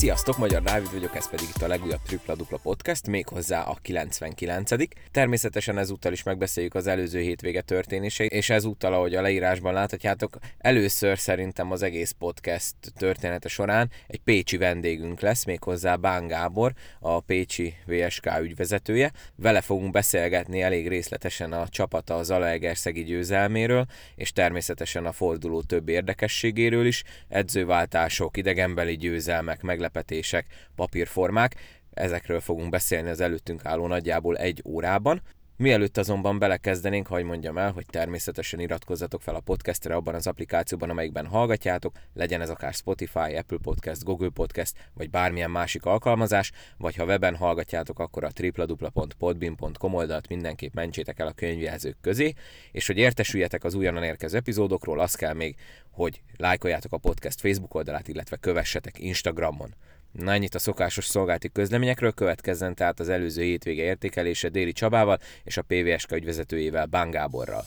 Sziasztok, Magyar Dávid vagyok, ez pedig itt a legújabb Tripla Dupla Podcast, méghozzá a 99 Természetesen ezúttal is megbeszéljük az előző hétvége történéseit, és ezúttal, ahogy a leírásban láthatjátok, először szerintem az egész podcast története során egy pécsi vendégünk lesz, méghozzá Bán Gábor, a Pécsi VSK ügyvezetője. Vele fogunk beszélgetni elég részletesen a csapata az Zalaegerszegi győzelméről, és természetesen a forduló több érdekességéről is, edzőváltások, idegenbeli győzelmek, meglepetések, papírformák. Ezekről fogunk beszélni az előttünk álló nagyjából egy órában. Mielőtt azonban belekezdenénk, hagy mondjam el, hogy természetesen iratkozzatok fel a podcastre abban az applikációban, amelyikben hallgatjátok, legyen ez akár Spotify, Apple Podcast, Google Podcast, vagy bármilyen másik alkalmazás, vagy ha weben hallgatjátok, akkor a www.podbin.com oldalt mindenképp mentsétek el a könyvjelzők közé, és hogy értesüljetek az újonnan érkező epizódokról, az kell még, hogy lájkoljátok a podcast Facebook oldalát, illetve kövessetek Instagramon. Na ennyit a szokásos szolgálti közleményekről, következzen tehát az előző hétvége értékelése Déli Csabával és a PVSK ügyvezetőjével Bán Gáborral.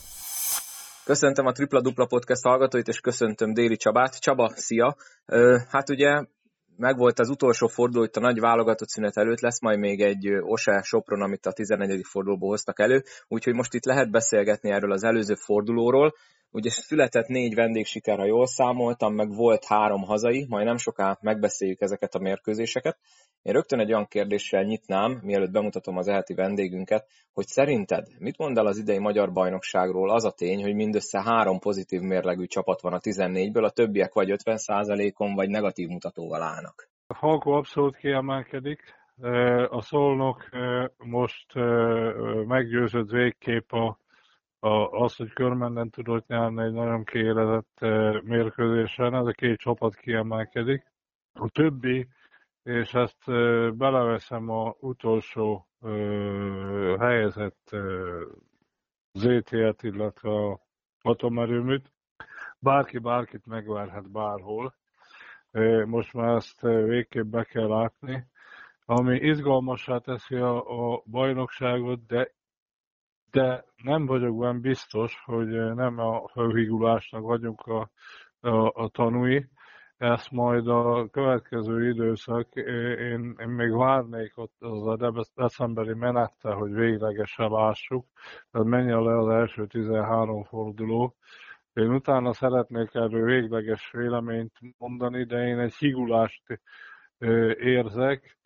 Köszöntöm a Tripla Dupla Podcast hallgatóit, és köszöntöm Déli Csabát. Csaba, szia! Hát ugye megvolt az utolsó forduló itt a nagy válogatott szünet előtt, lesz majd még egy Ose Sopron, amit a 14. fordulóból hoztak elő, úgyhogy most itt lehet beszélgetni erről az előző fordulóról, Ugye született négy vendégsiker, ha jól számoltam, meg volt három hazai, majd nem soká megbeszéljük ezeket a mérkőzéseket. Én rögtön egy olyan kérdéssel nyitnám, mielőtt bemutatom az elti vendégünket, hogy szerinted mit mond el az idei magyar bajnokságról az a tény, hogy mindössze három pozitív mérlegű csapat van a 14-ből, a többiek vagy 50%-on, vagy negatív mutatóval állnak? A Falko abszolút kiemelkedik. A Szolnok most meggyőzött végképp a a, az, hogy körmenden tudott nyerni egy nagyon kiélezett mérkőzésen, ez a két csapat kiemelkedik. A többi, és ezt beleveszem a utolsó helyezett ZT-et, illetve a atomerőműt, bárki bárkit megvárhat bárhol. Most már ezt végképp be kell látni. Ami izgalmassá teszi a, a bajnokságot, de de nem vagyok benne biztos, hogy nem a hőhigulásnak vagyunk a, a, a tanúi. Ezt majd a következő időszak, én, én még várnék ott az a decemberi menettel, hogy véglegesen lássuk, tehát menjen le az első 13 forduló. Én utána szeretnék erről végleges véleményt mondani, de én egy higulást érzek,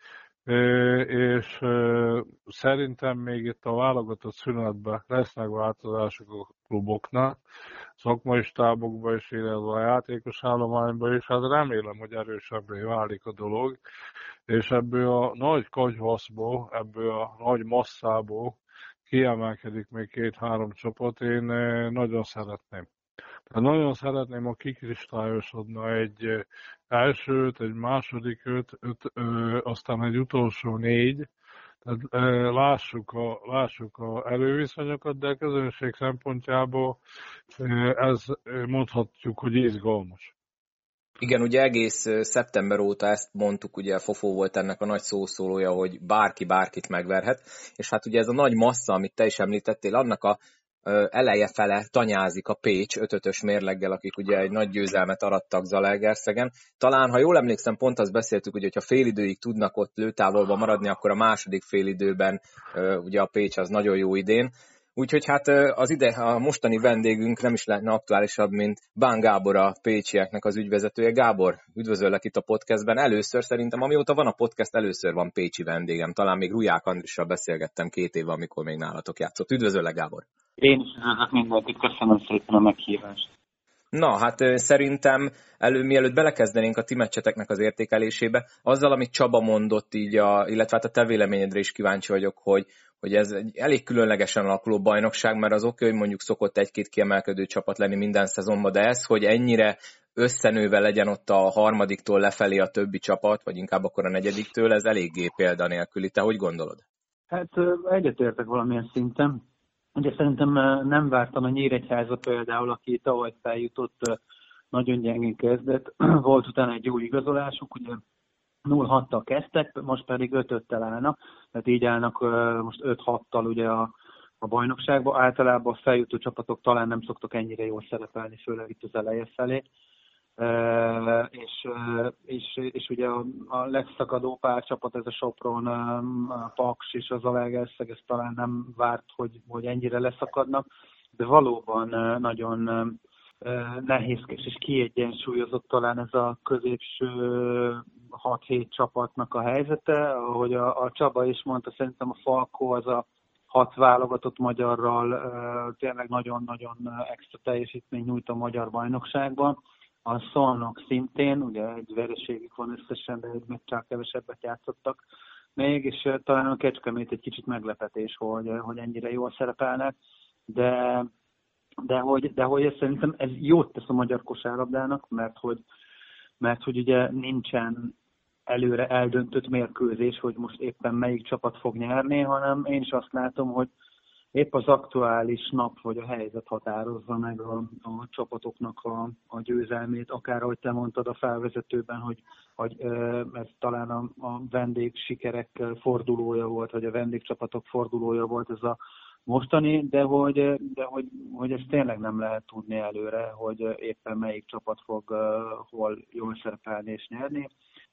és szerintem még itt a válogatott szünetben lesznek változások a kluboknak, szakmai stábokban is, illetve a játékos állományban is, hát remélem, hogy erősebbé válik a dolog, és ebből a nagy kagyvaszból, ebből a nagy masszából kiemelkedik még két-három csapat, én nagyon szeretném. Tehát nagyon szeretném, ha kikristályosodna egy elsőt, egy második öt, öt ö, aztán egy utolsó négy, tehát ö, lássuk a, lássuk a előviszonyokat, de a közönség szempontjából ö, ez mondhatjuk, hogy izgalmas. Igen, ugye egész szeptember óta ezt mondtuk, ugye Fofó volt ennek a nagy szószólója, hogy bárki bárkit megverhet, és hát ugye ez a nagy massza, amit te is említettél, annak a eleje fele tanyázik a Pécs ötötös mérleggel, akik ugye egy nagy győzelmet arattak Zalaegerszegen. Talán, ha jól emlékszem, pont azt beszéltük, hogy ha fél időig tudnak ott lőtávolba maradni, akkor a második fél időben ugye a Pécs az nagyon jó idén. Úgyhogy hát az ide, a mostani vendégünk nem is lehetne aktuálisabb, mint Bán Gábor a Pécsieknek az ügyvezetője. Gábor, üdvözöllek itt a podcastben. Először szerintem, amióta van a podcast, először van Pécsi vendégem. Talán még Ruják Andrissal beszélgettem két éve, amikor még nálatok játszott. Üdvözöllek, Gábor! Én is üdvözlök mindenkit, köszönöm szépen a meghívást. Na, hát szerintem elő, mielőtt belekezdenénk a ti meccseteknek az értékelésébe, azzal, amit Csaba mondott így, a, illetve hát a te véleményedre is kíváncsi vagyok, hogy, hogy ez egy elég különlegesen alakuló bajnokság, mert az oké, hogy mondjuk szokott egy-két kiemelkedő csapat lenni minden szezonban, de ez, hogy ennyire összenőve legyen ott a harmadiktól lefelé a többi csapat, vagy inkább akkor a negyediktől, ez eléggé példanélküli. Te hogy gondolod? Hát egyetértek valamilyen szinten. Ugye szerintem nem vártam a Nyíregyháza például, aki tavaly feljutott, nagyon gyengén kezdett. Volt utána egy jó igazolásuk, ugye 0-6-tal kezdtek, most pedig 5-5-tel állnak, tehát így állnak most 5-6-tal ugye a, a bajnokságban. Általában a feljutó csapatok talán nem szoktak ennyire jól szerepelni, főleg itt az eleje felé. És, és, és ugye a, a legszakadó pár ez a Sopron, a Paks és az Alegerszeg, ez talán nem várt, hogy, hogy ennyire leszakadnak, de valóban nagyon nehézkes és kiegyensúlyozott talán ez a középső 6-7 csapatnak a helyzete. Ahogy a, a Csaba is mondta, szerintem a Falkó az a hat válogatott magyarral tényleg nagyon-nagyon extra teljesítmény nyújt a magyar bajnokságban. A Szolnok szintén, ugye egy vereségük van összesen, de egy meccsel kevesebbet játszottak még, és talán a Kecskemét egy kicsit meglepetés, hogy, hogy ennyire jól szerepelnek, de, de hogy, de hogy ez szerintem ez jót tesz a magyar kosárlabdának, mert hogy, mert hogy ugye nincsen előre eldöntött mérkőzés, hogy most éppen melyik csapat fog nyerni, hanem én is azt látom, hogy épp az aktuális nap vagy a helyzet határozza meg a, a csapatoknak a, a győzelmét, akár ahogy te mondtad a felvezetőben, hogy, hogy ez talán a, a vendég sikerek fordulója volt, vagy a vendégcsapatok fordulója volt ez a mostani, de hogy, de hogy, hogy ezt tényleg nem lehet tudni előre, hogy éppen melyik csapat fog hol jól szerepelni és nyerni.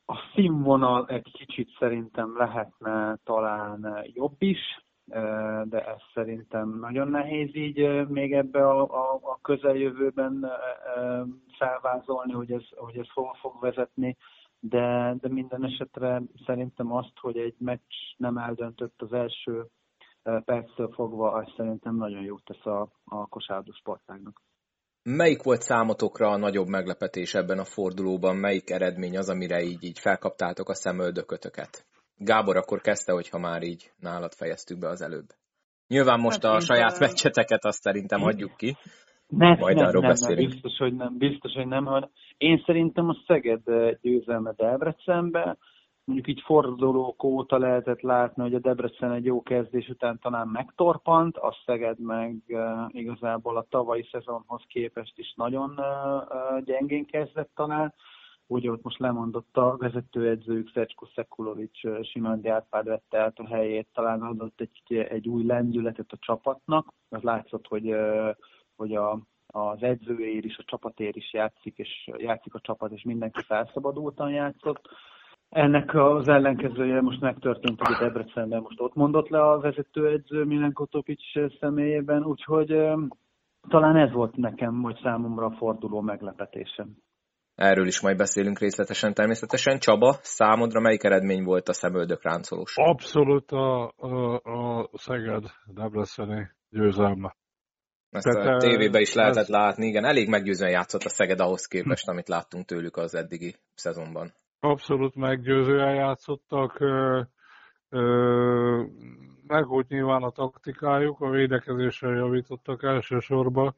A színvonal egy kicsit szerintem lehetne talán jobb is, de ez szerintem nagyon nehéz így még ebbe a, a, a közeljövőben felvázolni, hogy ez, hogy ez hol fog vezetni, de, de minden esetre szerintem azt, hogy egy meccs nem eldöntött az első perctől fogva, az szerintem nagyon jót tesz a, a kosárlabda sportágnak. Melyik volt számotokra a nagyobb meglepetés ebben a fordulóban? Melyik eredmény az, amire így, így felkaptátok a szemöldökötöket? Gábor akkor kezdte, hogyha már így nálad fejeztük be az előbb. Nyilván most hát a saját meccseteket azt szerintem adjuk ki. Ne, majd ne, arról nem, beszélünk. biztos, hogy nem, biztos, hogy nem. Én szerintem a Szeged győzelme Debrecenbe, mondjuk így fordulók óta lehetett látni, hogy a Debrecen egy jó kezdés után talán megtorpant, a Szeged meg uh, igazából a tavalyi szezonhoz képest is nagyon uh, gyengén kezdett talán. Ugye ott most lemondott a vezetőedzőjük, Szecsko Szekulovics, Simandi Árpád vette át a helyét, talán adott egy, egy új lendületet a csapatnak. Az látszott, hogy, hogy a, az edzőér is, a csapatér is játszik, és játszik a csapat, és mindenki felszabadultan játszott. Ennek az ellenkezője most megtörtént, hogy Debrecenben most ott mondott le a vezetőedző Milenko Topics személyében, úgyhogy talán ez volt nekem, vagy számomra a forduló meglepetésem. Erről is majd beszélünk részletesen természetesen. Csaba, számodra melyik eredmény volt a szemöldök ráncolós? Abszolút a, a, a Szeged Debreceni győzelme. Ezt Tehát, a tévében is lehetett ez... látni, igen, elég meggyőzően játszott a Szeged ahhoz képest, amit láttunk tőlük az eddigi szezonban. Abszolút meggyőzően játszottak, meg volt nyilván a taktikájuk, a védekezésre javítottak elsősorban,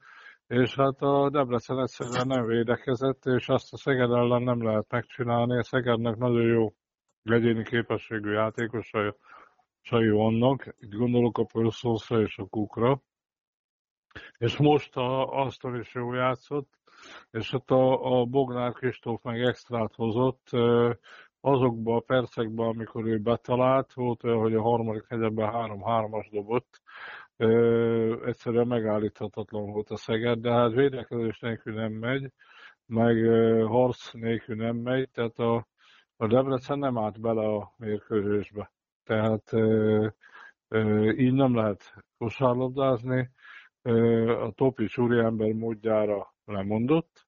és hát a Debrecen egyszerűen nem védekezett, és azt a Szeged ellen nem lehet megcsinálni. A Szegednek nagyon jó egyéni képességű játékosai vannak, itt gondolok a Pölszószra és a Kukra, és most a Aston is jól játszott, és hát a, a Bognár Kristóf meg extrát hozott, azokban a percekben, amikor ő betalált, volt olyan, hogy a harmadik negyedben három-hármas dobott, ö, egyszerűen megállíthatatlan volt a Szeged, de hát védekezés nélkül nem megy, meg ö, harc nélkül nem megy, tehát a, a Debrecen nem állt bele a mérkőzésbe. Tehát ö, ö, így nem lehet kosárlabdázni. Ö, a Topics úriember módjára lemondott,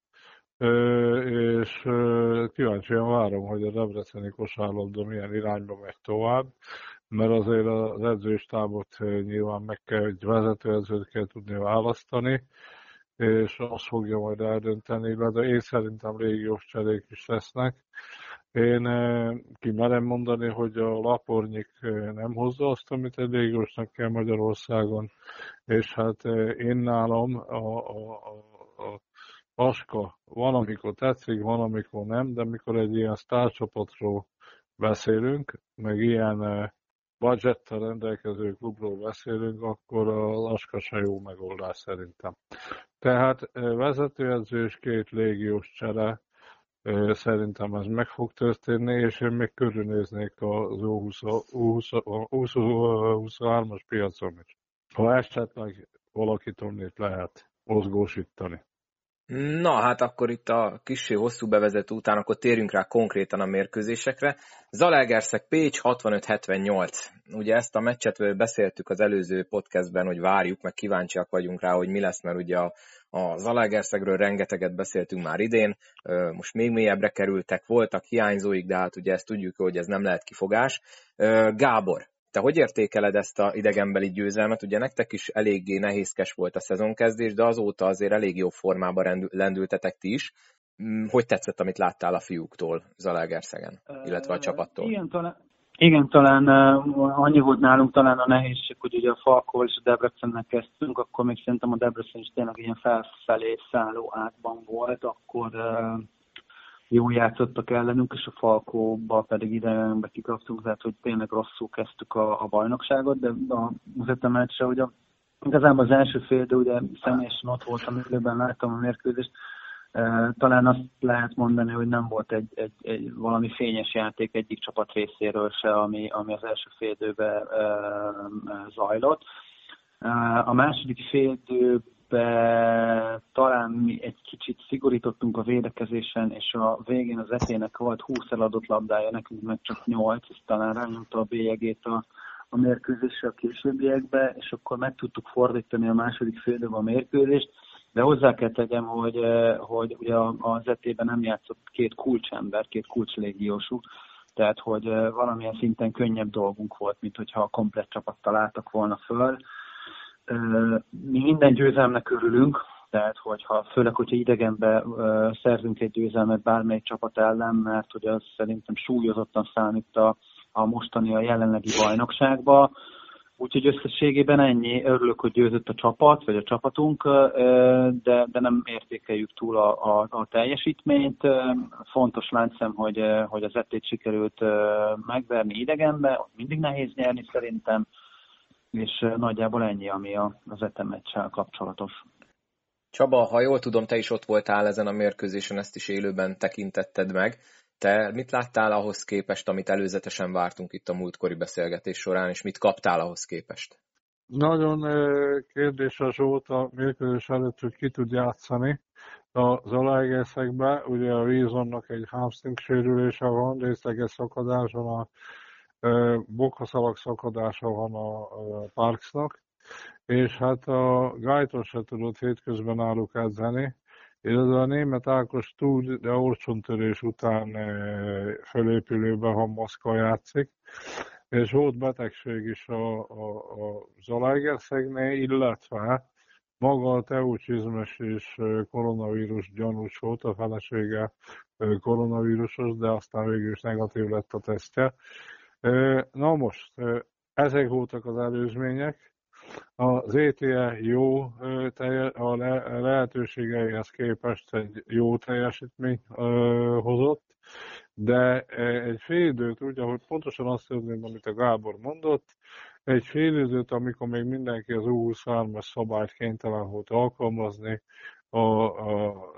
ö, és ö, kíváncsian várom, hogy a Debreceni kosárlabda milyen irányba megy tovább mert azért az edzőstábot eh, nyilván meg kell, egy vezetőedzőt kell tudni választani, és azt fogja majd eldönteni, de én szerintem régiós cserék is lesznek. Én eh, ki merem mondani, hogy a Lapornyik eh, nem hozza azt, amit egy régiósnak kell Magyarországon, és hát én nálam a, a, a, a Aska van, amikor tetszik, van, amikor nem, de mikor egy ilyen sztárcsapatról beszélünk, meg ilyen budgettel rendelkező klubról beszélünk, akkor a Laska se jó megoldás szerintem. Tehát vezetőedző és két légiós csere, szerintem ez meg fog történni, és én még körülnéznék az U23-as piacon is. Ha esetleg valaki tonnét lehet mozgósítani. Na, hát akkor itt a kicsi hosszú bevezető után akkor térjünk rá konkrétan a mérkőzésekre. Zalaegerszeg Pécs 65-78. Ugye ezt a meccset beszéltük az előző podcastben, hogy várjuk, meg kíváncsiak vagyunk rá, hogy mi lesz, mert ugye a, a Zalaegerszegről rengeteget beszéltünk már idén, most még mélyebbre kerültek, voltak hiányzóik, de hát ugye ezt tudjuk, hogy ez nem lehet kifogás. Gábor, te hogy értékeled ezt a idegenbeli győzelmet? Ugye nektek is eléggé nehézkes volt a szezonkezdés, de azóta azért elég jó formában lendültetek ti is. Mm, hogy tetszett, amit láttál a fiúktól Zalaegerszegen, illetve a csapattól? Igen, talán, igen, talán annyi volt nálunk talán a nehézség, hogy ugye a Falkol és a Debrecennek kezdtünk, akkor még szerintem a Debrecen is tényleg ilyen felfelé szálló átban volt, akkor uh, jó játszottak ellenünk, és a Falkóba pedig idegenbe kikaptunk, tehát hogy tényleg rosszul kezdtük a, a bajnokságot, de a Muzeta meccse, hogy a, igazából az első fél, de ugye személyesen ott voltam, élőben láttam a mérkőzést, talán azt lehet mondani, hogy nem volt egy, egy, egy valami fényes játék egyik csapat részéről se, ami, ami az első féldőben zajlott. A második féldőben be talán mi egy kicsit szigorítottunk a védekezésen, és a végén az etének volt 20 eladott labdája, nekünk meg csak 8, és talán rányomta a bélyegét a, a mérkőzésre a későbbiekbe, és akkor meg tudtuk fordítani a második félidőben a mérkőzést, de hozzá kell tegyem, hogy, eh, hogy ugye az etében nem játszott két kulcsember, két kulcslégiósuk, tehát hogy eh, valamilyen szinten könnyebb dolgunk volt, mint hogyha a komplet csapattal álltak volna föl mi minden győzelmnek örülünk, tehát hogyha, főleg, hogyha idegenbe szerzünk egy győzelmet bármely csapat ellen, mert hogy az szerintem súlyozottan számít a, a mostani, a jelenlegi bajnokságba. Úgyhogy összességében ennyi. Örülök, hogy győzött a csapat, vagy a csapatunk, de, de nem értékeljük túl a, a, a teljesítményt. Fontos láncszem, hogy, hogy az etét sikerült megverni idegenbe, mindig nehéz nyerni szerintem, és nagyjából ennyi, ami az etemeccel kapcsolatos. Csaba, ha jól tudom, te is ott voltál ezen a mérkőzésen, ezt is élőben tekintetted meg. Te mit láttál ahhoz képest, amit előzetesen vártunk itt a múltkori beszélgetés során, és mit kaptál ahhoz képest? Nagyon kérdéses volt a mérkőzés előtt, hogy ki tud játszani. Az aláegészekben ugye a Vízonnak egy hamstring sérülése van, részleges szakadás van a bokhaszalak szakadása van a Parksnak, és hát a Gajton se tudott hétközben náluk edzeni, illetve a német Ákos túl, de orcsontörés után fölépülőben hamaszka játszik, és volt betegség is a, a, a Zalaegerszegnél, illetve maga a teócsizmes és koronavírus gyanús volt, a felesége koronavírusos, de aztán végül is negatív lett a tesztje, Na most, ezek voltak az előzmények. Az ETE jó a lehetőségeihez képest egy jó teljesítmény hozott, de egy fél időt, ugye, hogy pontosan azt tudném, amit a Gábor mondott, egy fél időt, amikor még mindenki az U23-as szabályt kénytelen volt alkalmazni, a, a, a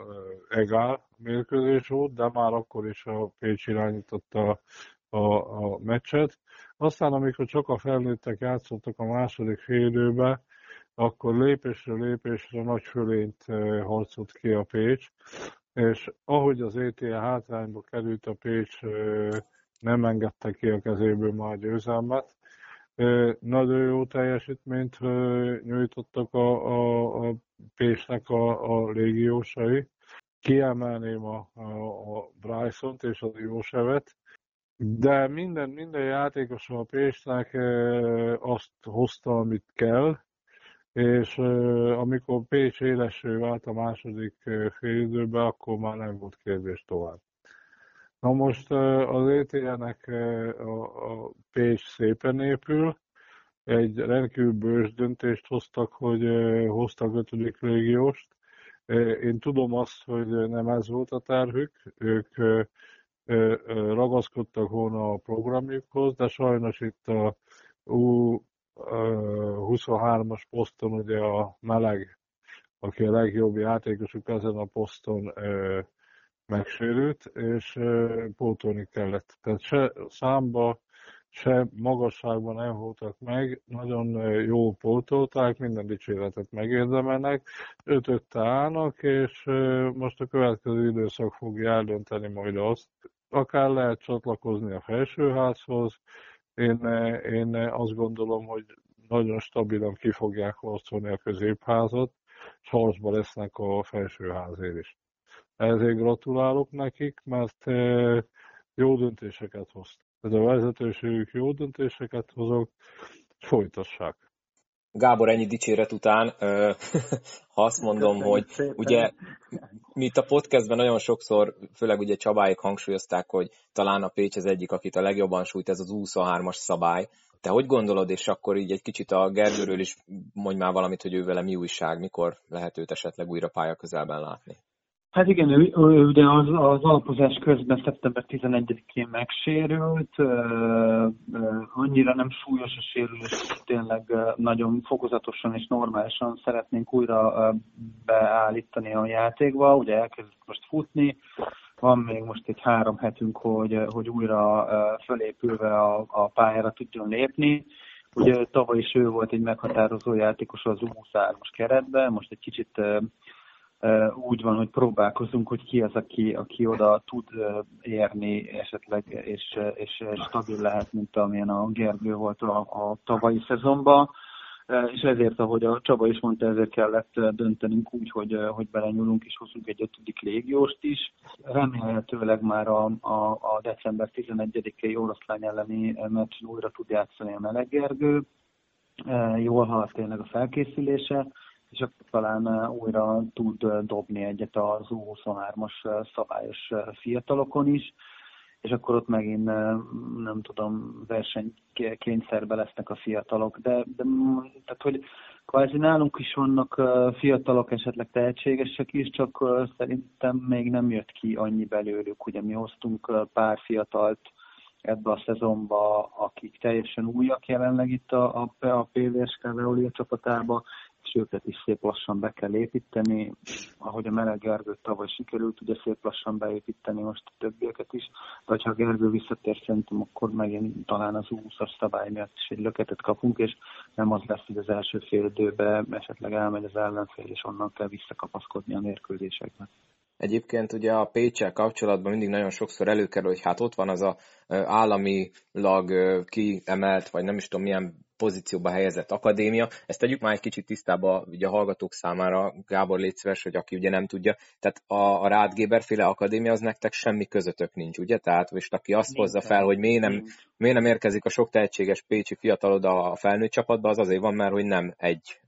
egál mérkőzés volt, de már akkor is a Pécs irányította a, a meccset. Aztán, amikor csak a felnőttek játszottak a második félidőbe, akkor lépésről lépésre nagy fölényt eh, harcolt ki a Pécs, és ahogy az ETL hátrányba került a Pécs, eh, nem engedte ki a kezéből már győzelmet. Eh, nagyon jó teljesítményt nyújtottak a, a, a Pécsnek a, a légiósai. Kiemelném a, a, a Bryson-t és az Jósevet, de minden, minden játékos a Pécsnek azt hozta, amit kell, és amikor Pécs éleső vált a második félidőben, akkor már nem volt kérdés tovább. Na most az ETL-nek a, a Pécs szépen épül, egy rendkívül bős döntést hoztak, hogy hoztak ötödik légióst. Én tudom azt, hogy nem ez volt a tervük, ők ragaszkodtak volna a programjukhoz, de sajnos itt a U23-as poszton ugye a meleg, aki a legjobb játékosuk ezen a poszton megsérült, és pótolni kellett. Tehát se számba, se magasságban nem voltak meg, nagyon jó pótolták, minden dicséretet megérdemelnek, ötötte állnak, és most a következő időszak fogja eldönteni majd azt, akár lehet csatlakozni a felsőházhoz, én, én azt gondolom, hogy nagyon stabilan ki fogják harcolni a középházat, és harcba lesznek a felsőházért is. Ezért gratulálok nekik, mert jó döntéseket hoztak. Ez a vezetőségük jó döntéseket hozok, és folytassák. Gábor, ennyi dicséret után, ha azt mondom, Köszönjük hogy szépen. ugye mi itt a podcastben nagyon sokszor, főleg ugye Csabáik hangsúlyozták, hogy talán a Pécs az egyik, akit a legjobban sújt ez az 23-as szabály. Te hogy gondolod, és akkor így egy kicsit a Gergőről is mondj már valamit, hogy ő vele mi újság, mikor lehet őt esetleg újra pálya közelben látni? Hát igen, ő, ő ugye az, az alapozás közben szeptember 11-én megsérült, annyira nem súlyos a sérülés, tényleg nagyon fokozatosan és normálisan szeretnénk újra beállítani a játékba, ugye elkezdett most futni, van még most egy három hetünk, hogy, hogy újra fölépülve a, a pályára tudjon lépni. Ugye tavaly is ő volt egy meghatározó játékos az U23-as keretben, most egy kicsit úgy van, hogy próbálkozunk, hogy ki az, aki, aki oda tud érni esetleg, és, és stabil lehet, mint amilyen a Gergő volt a, a tavalyi szezonban. És ezért, ahogy a Csaba is mondta, ezért kellett döntenünk úgy, hogy, hogy belenyúlunk és hozunk egy ötödik légióst is. Remélhetőleg már a, a, a december 11-i oroszlány elleni meccsen újra tud játszani a Meleg Gergő. Jól halad tényleg a felkészülése és akkor talán újra tud dobni egyet az U23-as szabályos fiatalokon is, és akkor ott megint nem tudom, versenykényszerbe lesznek a fiatalok, de, de tehát, hogy kvázi nálunk is vannak fiatalok, esetleg tehetségesek is, csak szerintem még nem jött ki annyi belőlük. Ugye mi hoztunk pár fiatalt ebbe a szezonba, akik teljesen újak jelenleg itt a, a, a PVSK Veolia csapatába, és őket is szép lassan be kell építeni. Ahogy a Meleg Gergőt tavaly sikerült, ugye szép lassan beépíteni most a többieket is. De ha Gergő visszatér, szerintem akkor megint talán az 20-as szabály miatt is egy löketet kapunk, és nem az lesz, hogy az első fél időben esetleg elmegy az ellenfél, és onnan kell visszakapaszkodni a mérkőzésekben. Egyébként ugye a Pécsel kapcsolatban mindig nagyon sokszor előkerül, hogy hát ott van az a államilag kiemelt, vagy nem is tudom milyen pozícióba helyezett akadémia. Ezt tegyük már egy kicsit tisztába ugye a hallgatók számára, Gábor légy szíves, hogy aki ugye nem tudja. Tehát a, a Rádgéber féle akadémia az nektek semmi közöttök nincs, ugye? Tehát most aki azt nincs, hozza fel, hogy miért nem, miért nem érkezik a sok tehetséges pécsi fiatalod a felnőtt csapatba, az azért van, mert hogy nem egy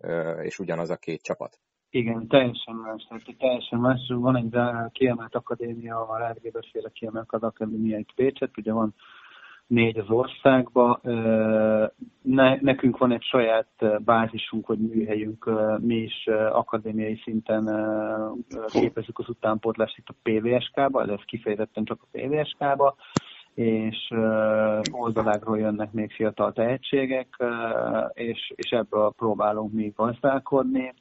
és ugyanaz a két csapat. Igen, teljesen más. Tehát teljesen más. Van egy kiemelt akadémia, a Rádgéber féle kiemelt akadémia egy Pécset, ugye van négy az országba. Ne, nekünk van egy saját bázisunk, vagy műhelyünk, mi is akadémiai szinten képezzük az utánpótlást itt a PVSK-ba, ez kifejezetten csak a PVSK-ba, és oldalágról jönnek még fiatal tehetségek, és, és ebből próbálunk mi gazdálkodni.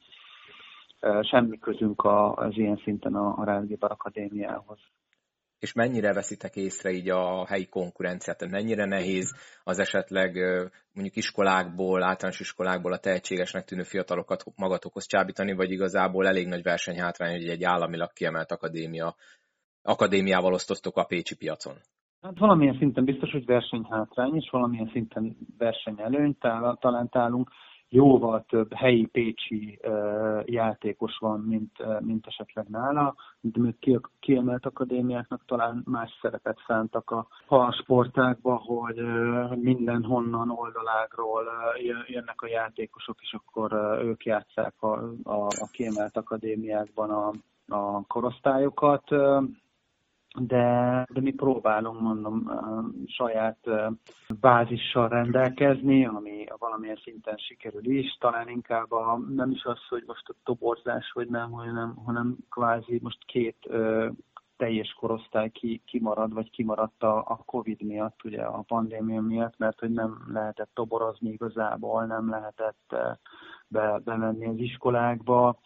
Semmi közünk az ilyen szinten a, a Rádióbar Akadémiához és mennyire veszitek észre így a helyi konkurenciát, tehát mennyire nehéz az esetleg mondjuk iskolákból, általános iskolákból a tehetségesnek tűnő fiatalokat magatokhoz csábítani, vagy igazából elég nagy versenyhátrány, hogy egy államilag kiemelt akadémia, akadémiával osztoztok a pécsi piacon? Hát valamilyen szinten biztos, hogy versenyhátrány, és valamilyen szinten versenyelőny talán jóval több helyi pécsi játékos van, mint, mint esetleg nála, de még kiemelt akadémiáknak talán más szerepet szántak a, a sportákba, hogy mindenhonnan oldalágról jönnek a játékosok, és akkor ők játszák a, a, a kiemelt akadémiákban a, a korosztályokat. De, de mi próbálunk, mondom, saját bázissal rendelkezni, ami valamilyen szinten sikerül is, talán inkább a, nem is az, hogy most a toborzás, vagy nem, hanem, hanem kvázi most két ö, teljes korosztály ki, kimarad, vagy kimaradt a, a Covid miatt, ugye a pandémia miatt, mert hogy nem lehetett toborozni igazából, nem lehetett be, bemenni az iskolákba,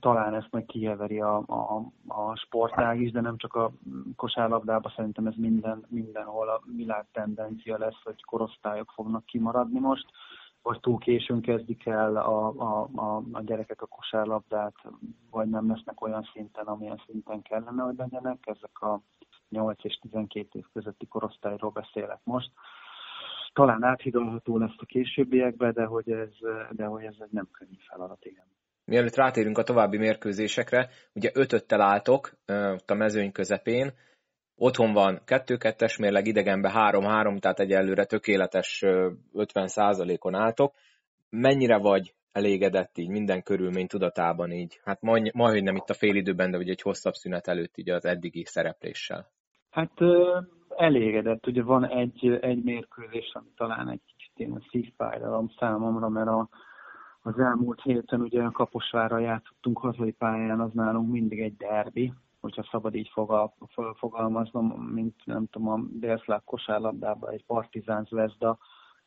talán ezt meg kieveri a, a, a sportág is, de nem csak a kosárlabdában, szerintem ez minden, mindenhol a világ tendencia lesz, hogy korosztályok fognak kimaradni most, vagy túl későn kezdik el a, a, a, a gyerekek a kosárlabdát, vagy nem lesznek olyan szinten, amilyen szinten kellene, hogy legyenek. Ezek a 8 és 12 év közötti korosztályról beszélek most. Talán áthidalható lesz a későbbiekbe, de hogy ez, de hogy ez egy nem könnyű feladat, igen. Mielőtt rátérünk a további mérkőzésekre, ugye ötöttel álltok ott a mezőny közepén, otthon van 2-2-es mérleg, idegenbe 3-3, tehát egyelőre tökéletes 50%-on álltok. Mennyire vagy elégedett így minden körülmény tudatában így? Hát majd, majd nem itt a fél időben, de ugye egy hosszabb szünet előtt így az eddigi szerepléssel. Hát elégedett. Ugye van egy, egy mérkőzés, ami talán egy kicsit ilyen szívfájdalom számomra, mert a, az elmúlt héten ugye Kaposvára játszottunk hazai pályán, az nálunk mindig egy derbi, hogyha szabad így fogal, fogalmaznom, mint nem tudom, a délszláv kosárlabdában egy Partizán Zvezda,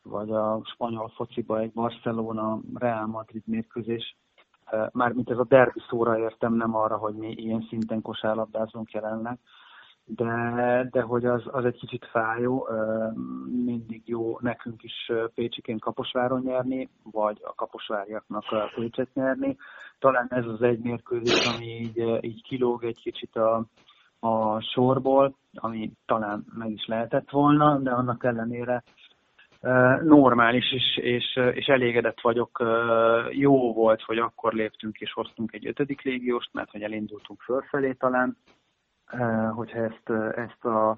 vagy a spanyol fociba egy Barcelona Real Madrid mérkőzés. Mármint ez a derbi szóra értem, nem arra, hogy mi ilyen szinten kosárlabdázunk jelenleg de, de hogy az, az egy kicsit fájó, mindig jó nekünk is Pécsikén Kaposváron nyerni, vagy a kaposváriaknak Pécset nyerni. Talán ez az egy mérkőzés, ami így, így kilóg egy kicsit a, a sorból, ami talán meg is lehetett volna, de annak ellenére normális, és, és, és elégedett vagyok. Jó volt, hogy akkor léptünk és hoztunk egy ötödik légióst, mert hogy elindultunk fölfelé talán, hogyha ezt, eh, ezt a,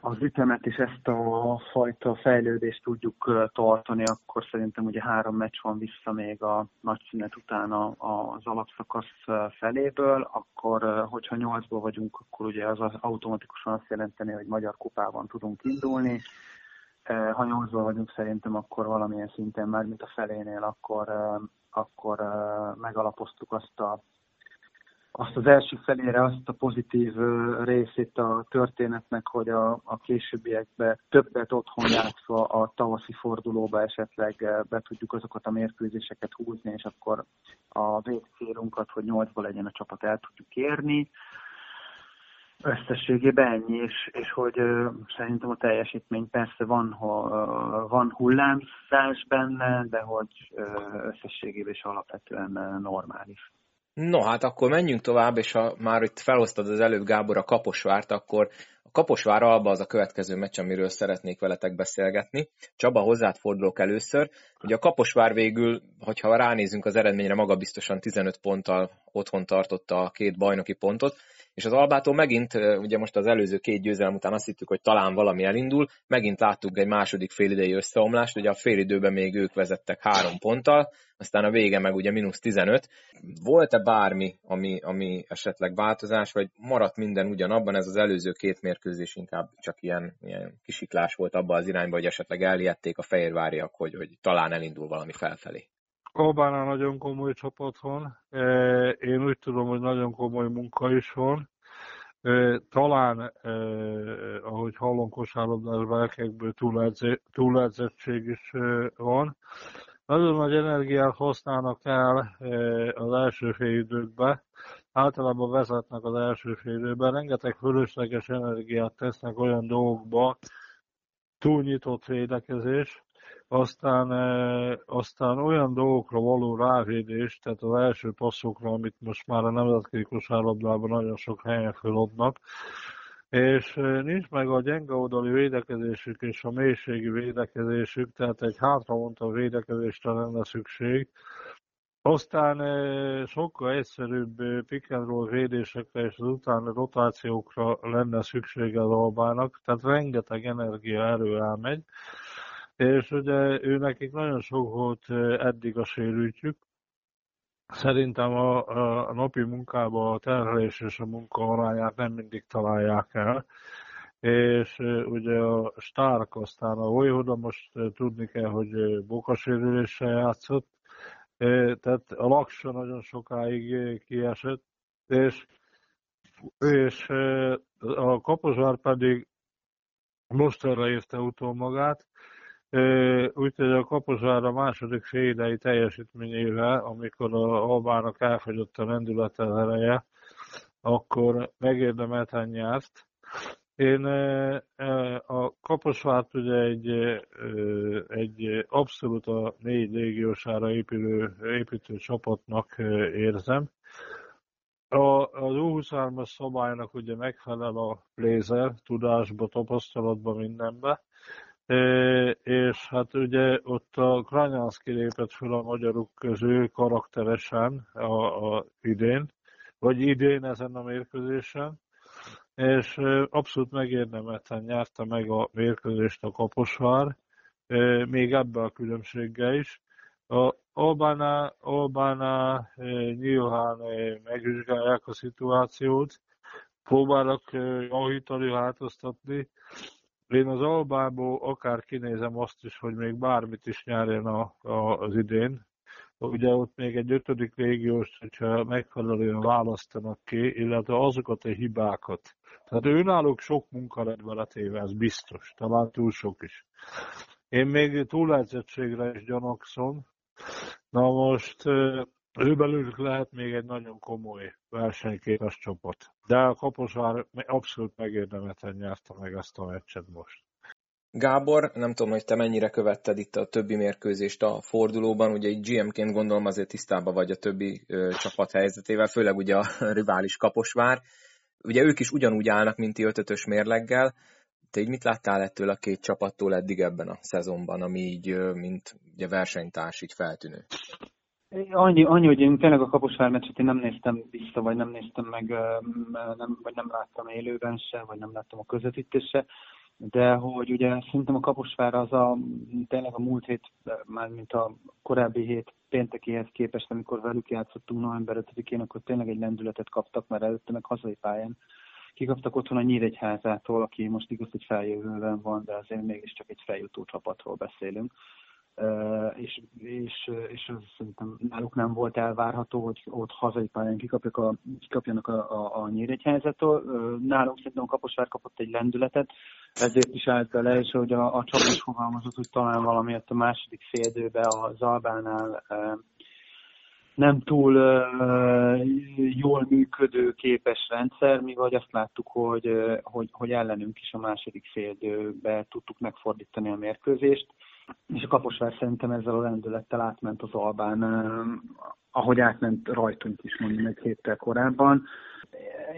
az ütemet és ezt a fajta fejlődést tudjuk eh, tartani, akkor szerintem ugye három meccs van vissza még a nagy szünet után az alapszakasz feléből, akkor hogyha nyolcból vagyunk, akkor ugye az automatikusan azt jelenteni, hogy magyar kupában tudunk indulni. Ha nyolcból vagyunk szerintem, akkor valamilyen szinten már, mint a felénél, akkor, akkor megalapoztuk azt a azt az első felére azt a pozitív részét a történetnek, hogy a, a későbbiekben többet otthon játszva a tavaszi fordulóba esetleg be tudjuk azokat a mérkőzéseket húzni, és akkor a végcélunkat, hogy nyolcba legyen a csapat el tudjuk érni. Összességében ennyi, és, és hogy ö, szerintem a teljesítmény persze van, ho, ö, van hullámzás benne, de hogy ö, összességében is alapvetően normális. No, hát akkor menjünk tovább, és ha már itt felhoztad az előbb Gábor a Kaposvárt, akkor a Kaposvár Alba az a következő meccs, amiről szeretnék veletek beszélgetni. Csaba, hozzád fordulok először. Ugye a Kaposvár végül, hogyha ránézünk az eredményre, magabiztosan 15 ponttal otthon tartotta a két bajnoki pontot, és az Albától megint, ugye most az előző két győzelem után azt hittük, hogy talán valami elindul, megint láttuk egy második félidei összeomlást, ugye a félidőben még ők vezettek három ponttal, aztán a vége meg ugye mínusz 15. Volt-e bármi, ami, ami esetleg változás, vagy maradt minden ugyanabban, ez az előző két mérkőzés inkább csak ilyen, ilyen kisiklás volt abba az irányba, hogy esetleg eliették a fehérváriak, hogy, hogy talán elindul valami felfelé? Albánán nagyon komoly csapat van. E, én úgy tudom, hogy nagyon komoly munka is van. E, talán, e, ahogy hallom, kosárlabdás belkekből túledzettség is van. Nagyon nagy energiát használnak el az első fél időkben. Általában vezetnek az első fél időben. Rengeteg fölösleges energiát tesznek olyan dolgokba, túlnyitott védekezés, aztán, aztán olyan dolgokra való rávédés, tehát az első passzokra, amit most már a nemzetközi kosárlabdában nagyon sok helyen feladnak, és nincs meg a gyenge oldali védekezésük és a mélységi védekezésük, tehát egy hátravonta védekezésre lenne szükség. Aztán sokkal egyszerűbb pick and roll védésekre és az utáni rotációkra lenne szüksége az Albának, tehát rengeteg energia erő elmegy és ugye ő nekik nagyon sok volt eddig a sérültjük. Szerintem a, a napi munkában a terhelés és a munka arányát nem mindig találják el. És ugye a Stark aztán a Vojvoda most tudni kell, hogy bokasérüléssel játszott, tehát a Laksa nagyon sokáig kiesett, és, és a Kaposvár pedig most erre érte utol magát, Úgyhogy a Kaposvár a második félidei teljesítményével, amikor a Albának elfogyott a lendülete ereje, akkor megérdemelten nyert. Én a Kaposvárt ugye egy, egy abszolút a négy légiósára épülő, építő csapatnak érzem. A, az U23-as szabálynak ugye megfelel a Blazer tudásba, tapasztalatba, mindenbe. És hát ugye ott a Kranyánszki lépett fel a magyarok közül karakteresen a, a idén, vagy idén ezen a mérkőzésen, és abszolút megérdemelten nyerte meg a mérkőzést a Kaposvár, még ebbe a különbséggel is. A Albánál, Albánál nyilván megvizsgálják a szituációt, próbálnak javítani, változtatni. Én az Albából akár kinézem azt is, hogy még bármit is nyerjen a, a, az idén. Ugye ott még egy ötödik régiós, hogyha megfelelően választanak ki, illetve azokat a hibákat. Tehát őnáluk sok munka lett vele ez biztos, talán túl sok is. Én még túlegyzettségre is gyanakszom, Na most ő belőlük lehet még egy nagyon komoly versenyképes csapat. De a Kaposvár abszolút megérdemelten nyerte meg ezt a meccset most. Gábor, nem tudom, hogy te mennyire követted itt a többi mérkőzést a fordulóban, ugye egy GM-ként gondolom azért tisztában vagy a többi ö, csapat helyzetével, főleg ugye a rivális Kaposvár. Ugye ők is ugyanúgy állnak, mint ti ötötös mérleggel, te így mit láttál ettől a két csapattól eddig ebben a szezonban, ami így, mint ugye versenytárs, így feltűnő? Annyi, annyi, hogy én tényleg a Kaposvár meccset én nem néztem vissza, vagy nem néztem meg, nem, vagy nem láttam élőben se, vagy nem láttam a közvetítésre, de hogy ugye szerintem a Kaposvár az a, tényleg a múlt hét, már mint a korábbi hét péntekéhez képest, amikor velük játszottunk november 5-én, akkor tényleg egy lendületet kaptak, mert előtte meg hazai pályán kikaptak otthon a Nyíregyházától, aki most igaz, hogy feljövőben van, de azért mégiscsak egy feljutó csapatról beszélünk. És, és, és az szerintem náluk nem volt elvárható, hogy ott hazai pályán kikapják a, kikapjanak a, a, a Nyíregyházától. Uh, nálunk szerintem a Kaposvár kapott egy lendületet, ezért is állt bele, és hogy a, a csapat fogalmazott, hogy talán valamiért a második fél az Albánál nem túl uh, jól működő képes rendszer, mi vagy azt láttuk, hogy, hogy, hogy ellenünk is a második féldőbe tudtuk megfordítani a mérkőzést, és a Kaposvár szerintem ezzel a lendülettel átment az Albán, ahogy átment rajtunk is mondjuk egy héttel korábban.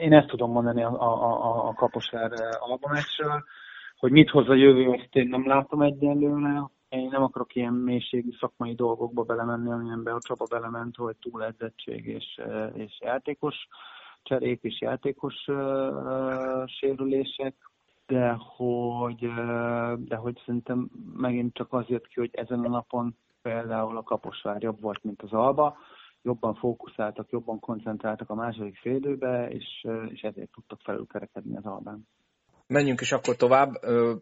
Én ezt tudom mondani a, a, a, Kaposvár albamásról, hogy mit hoz a jövő, azt én nem látom egyenlőre, én nem akarok ilyen mélységű szakmai dolgokba belemenni, amilyenbe a csapa belement, hogy túledzettség és, és játékos cserék és játékos uh, sérülések, de hogy, de hogy szerintem megint csak az jött ki, hogy ezen a napon például a Kaposvár jobb volt, mint az Alba, jobban fókuszáltak, jobban koncentráltak a második félidőbe, és, és ezért tudtak felülkerekedni az Albán. Menjünk is akkor tovább.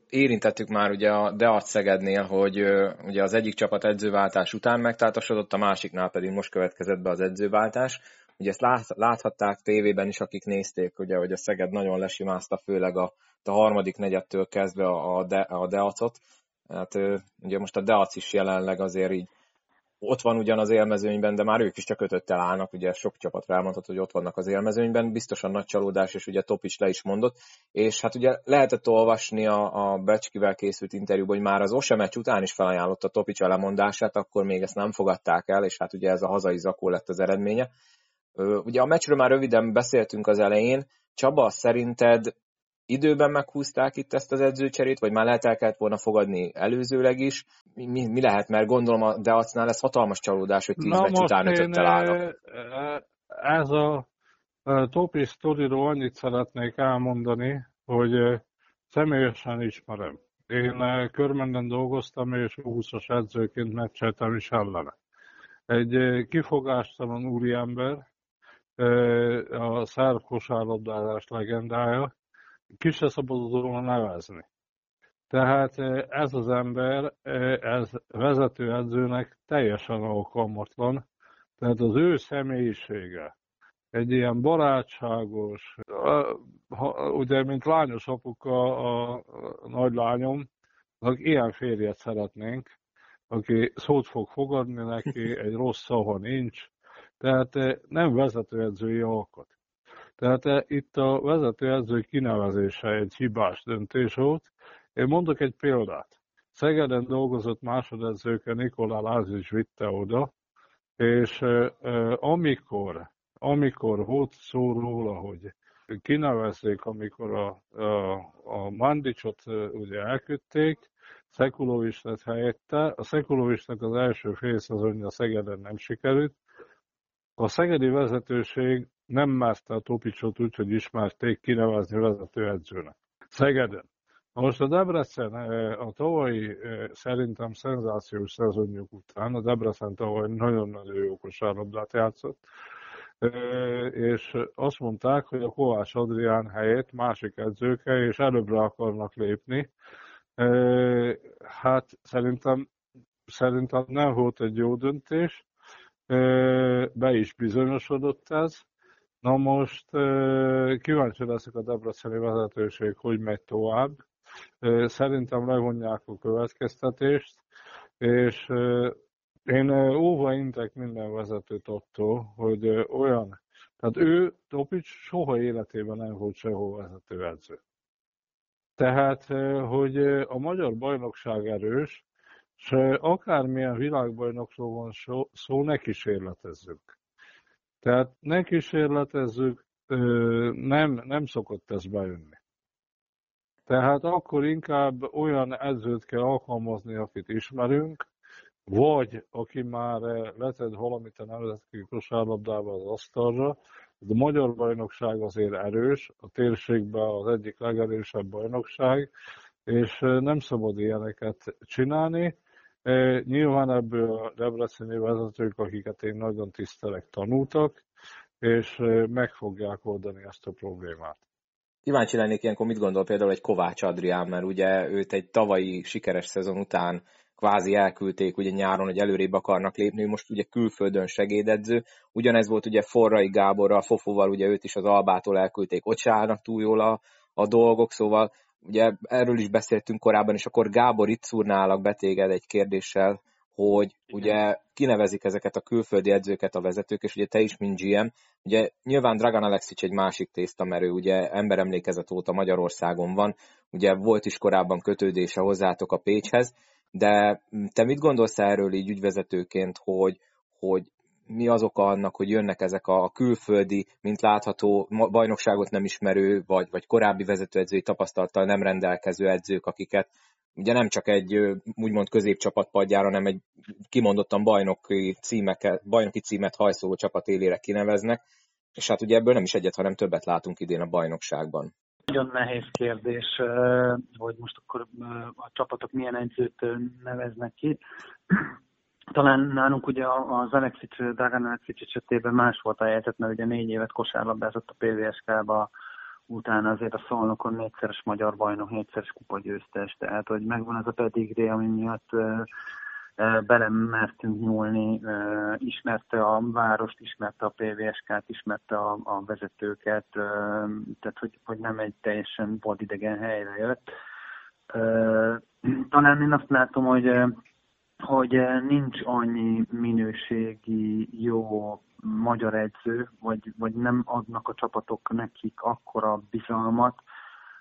Érintettük már ugye a Deat Szegednél, hogy ugye az egyik csapat edzőváltás után megtátosodott, a másiknál pedig most következett be az edzőváltás. Ugye ezt lát, láthatták tévében is, akik nézték, ugye, hogy a Szeged nagyon lesimázta, főleg a, a harmadik negyedtől kezdve a, De, a Deacot. Hát ugye most a Deac is jelenleg azért így ott van ugyan az élmezőnyben, de már ők is csak ötöttel állnak, ugye sok csapat elmondhat, hogy ott vannak az élmezőnyben, biztosan nagy csalódás, és ugye Topics le is mondott, és hát ugye lehetett olvasni a, a Becskivel készült interjúban, hogy már az Ose meccs után is felajánlotta Topics a lemondását, akkor még ezt nem fogadták el, és hát ugye ez a hazai zakó lett az eredménye. Ugye a meccsről már röviden beszéltünk az elején, Csaba, szerinted időben meghúzták itt ezt az edzőcserét, vagy már lehet el kellett volna fogadni előzőleg is? Mi, mi, lehet, mert gondolom a Deacnál ez hatalmas csalódás, hogy tíz meccs után ötöttel állnak. Ez a topi sztoriról annyit szeretnék elmondani, hogy személyesen ismerem. Én körmenden dolgoztam, és 20-as edzőként meccseltem is ellene. Egy kifogástalan úriember, a szerb kosárlabdázás legendája, ki se szabadott nevezni. Tehát eh, ez az ember, ez vezetőedzőnek teljesen alkalmatlan, tehát az ő személyisége, egy ilyen barátságos, ugye, mint lányos apuka a nagylányom, ilyen férjet szeretnénk, aki szót fog fogadni neki, egy rossz szava nincs, tehát eh, nem vezetőedzői alkot. Tehát eh, itt a vezetőedző kinevezése egy hibás döntés volt. Én mondok egy példát. Szegeden dolgozott másodedzőke Nikolá Lázis vitte oda, és amikor, amikor volt szó róla, hogy kinevezték, amikor a, a, a Mandicsot ugye elküldték, Szekulovics lett helyette. A Szekulovicsnak az első félszezonja Szegeden nem sikerült. A szegedi vezetőség nem merte a Topicsot úgy, hogy ismerték kinevezni vezetőedzőnek. Szegeden. Most a Debrecen a tavalyi szerintem szenzációs szezonjuk után, a Debrecen tavaly nagyon-nagyon jó kosárlabdát játszott, és azt mondták, hogy a Kovács Adrián helyét másik edzőke, és előbbre akarnak lépni. Hát szerintem, szerintem nem volt egy jó döntés, be is bizonyosodott ez. Na most kíváncsi leszek a Debreceni vezetőség, hogy megy tovább Szerintem levonják a következtetést, és én óva intek minden vezetőt attól, hogy olyan, tehát ő, Topics, soha életében nem volt sehol vezetőedző. Tehát, hogy a magyar bajnokság erős, és akármilyen világbajnokról van szó, ne kísérletezzük. Tehát ne kísérletezzük, nem, nem szokott ez bejönni. Tehát akkor inkább olyan edzőt kell alkalmazni, akit ismerünk, vagy aki már letett valamit a nemzetközi kosárlabdába az asztalra. A magyar bajnokság azért erős, a térségben az egyik legerősebb bajnokság, és nem szabad ilyeneket csinálni. Nyilván ebből a debreceni vezetők, akiket én nagyon tisztelek, tanultak, és meg fogják oldani ezt a problémát. Kíváncsi lennék ilyenkor, mit gondol például egy Kovács Adrián, mert ugye őt egy tavalyi sikeres szezon után kvázi elküldték ugye nyáron, hogy előrébb akarnak lépni, most ugye külföldön segédedző. Ugyanez volt ugye Forrai Gáborral, Fofóval, ugye őt is az Albától elküldték, ott se állnak túl jól a, a dolgok, szóval ugye erről is beszéltünk korábban, és akkor Gábor itt szúrnálak betéged egy kérdéssel, hogy ugye kinevezik ezeket a külföldi edzőket a vezetők, és ugye te is, mint GM, ugye nyilván Dragan Alexic egy másik tészta, mert ő ugye emberemlékezet óta Magyarországon van, ugye volt is korábban kötődése hozzátok a Pécshez, de te mit gondolsz erről így ügyvezetőként, hogy, hogy mi az oka annak, hogy jönnek ezek a külföldi, mint látható, bajnokságot nem ismerő, vagy, vagy korábbi vezetőedzői tapasztalattal nem rendelkező edzők, akiket ugye nem csak egy úgymond középcsapat padjára, hanem egy kimondottan bajnoki, címeket, bajnoki címet hajszoló csapat élére kineveznek, és hát ugye ebből nem is egyet, hanem többet látunk idén a bajnokságban. Nagyon nehéz kérdés, hogy most akkor a csapatok milyen edzőt neveznek ki. Talán nálunk ugye az Alexic, Dragan Alexic esetében más volt a helyzet, mert ugye négy évet kosárlabdázott a PVSK-ba, utána azért a Szolnokon négyszeres magyar bajnok, négyszeres kupagyőztes, tehát hogy megvan az a pedigri, ami miatt belemertünk nyúlni, ismerte a várost, ismerte a PVSK-t, ismerte a, a vezetőket, tehát hogy, hogy nem egy teljesen vadidegen helyre jött. Talán én azt látom, hogy hogy nincs annyi minőségi jó magyar edző, vagy, vagy nem adnak a csapatok nekik akkora bizalmat,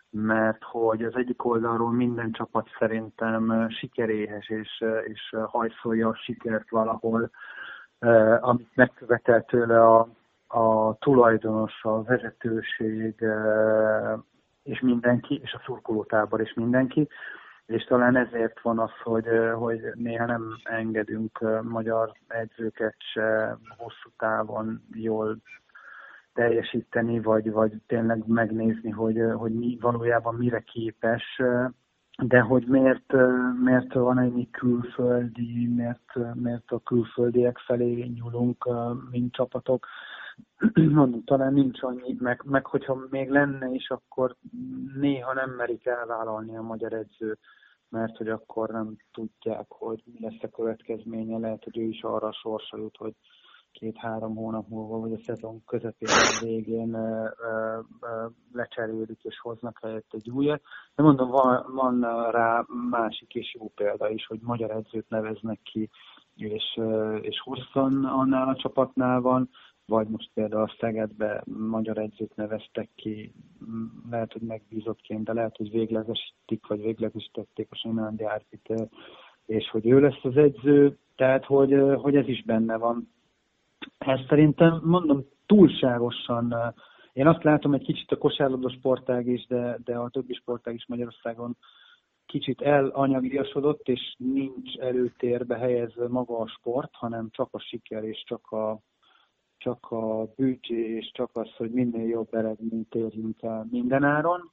mert hogy az egyik oldalról minden csapat szerintem sikeréhes, és, és hajszolja a sikert valahol, amit megkövetel tőle a, a tulajdonos, a vezetőség, és mindenki, és a szurkolótábor és mindenki és talán ezért van az, hogy, hogy néha nem engedünk magyar edzőket se hosszú távon jól teljesíteni, vagy, vagy tényleg megnézni, hogy, hogy mi valójában mire képes, de hogy miért, miért van ennyi külföldi, miért, miért a külföldiek felé nyúlunk, mint csapatok, mondom, talán nincs annyi, meg, meg hogyha még lenne is, akkor néha nem merik elvállalni a magyar edző mert hogy akkor nem tudják, hogy mi lesz a következménye. Lehet, hogy ő is arra a sorsa jut, hogy két-három hónap múlva, vagy a szezon közepén, végén lecserélődik és hoznak helyett egy újat. De mondom, van, van rá másik és jó példa is, hogy magyar edzőt neveznek ki, és, és hosszan annál a csapatnál van, vagy most például a Szegedbe magyar edzőt neveztek ki, lehet, hogy megbízottként, de lehet, hogy véglegesítik, vagy véglegesítették a Simándi Árpit, és hogy ő lesz az edző, tehát hogy, hogy ez is benne van. Ez szerintem, mondom, túlságosan, én azt látom egy kicsit a kosárlabda sportág is, de, de a többi sportág is Magyarországon kicsit elanyagiasodott, és nincs előtérbe helyezve maga a sport, hanem csak a siker és csak a, csak a büdzsé, és csak az, hogy minél jobb eredményt érjünk el mindenáron.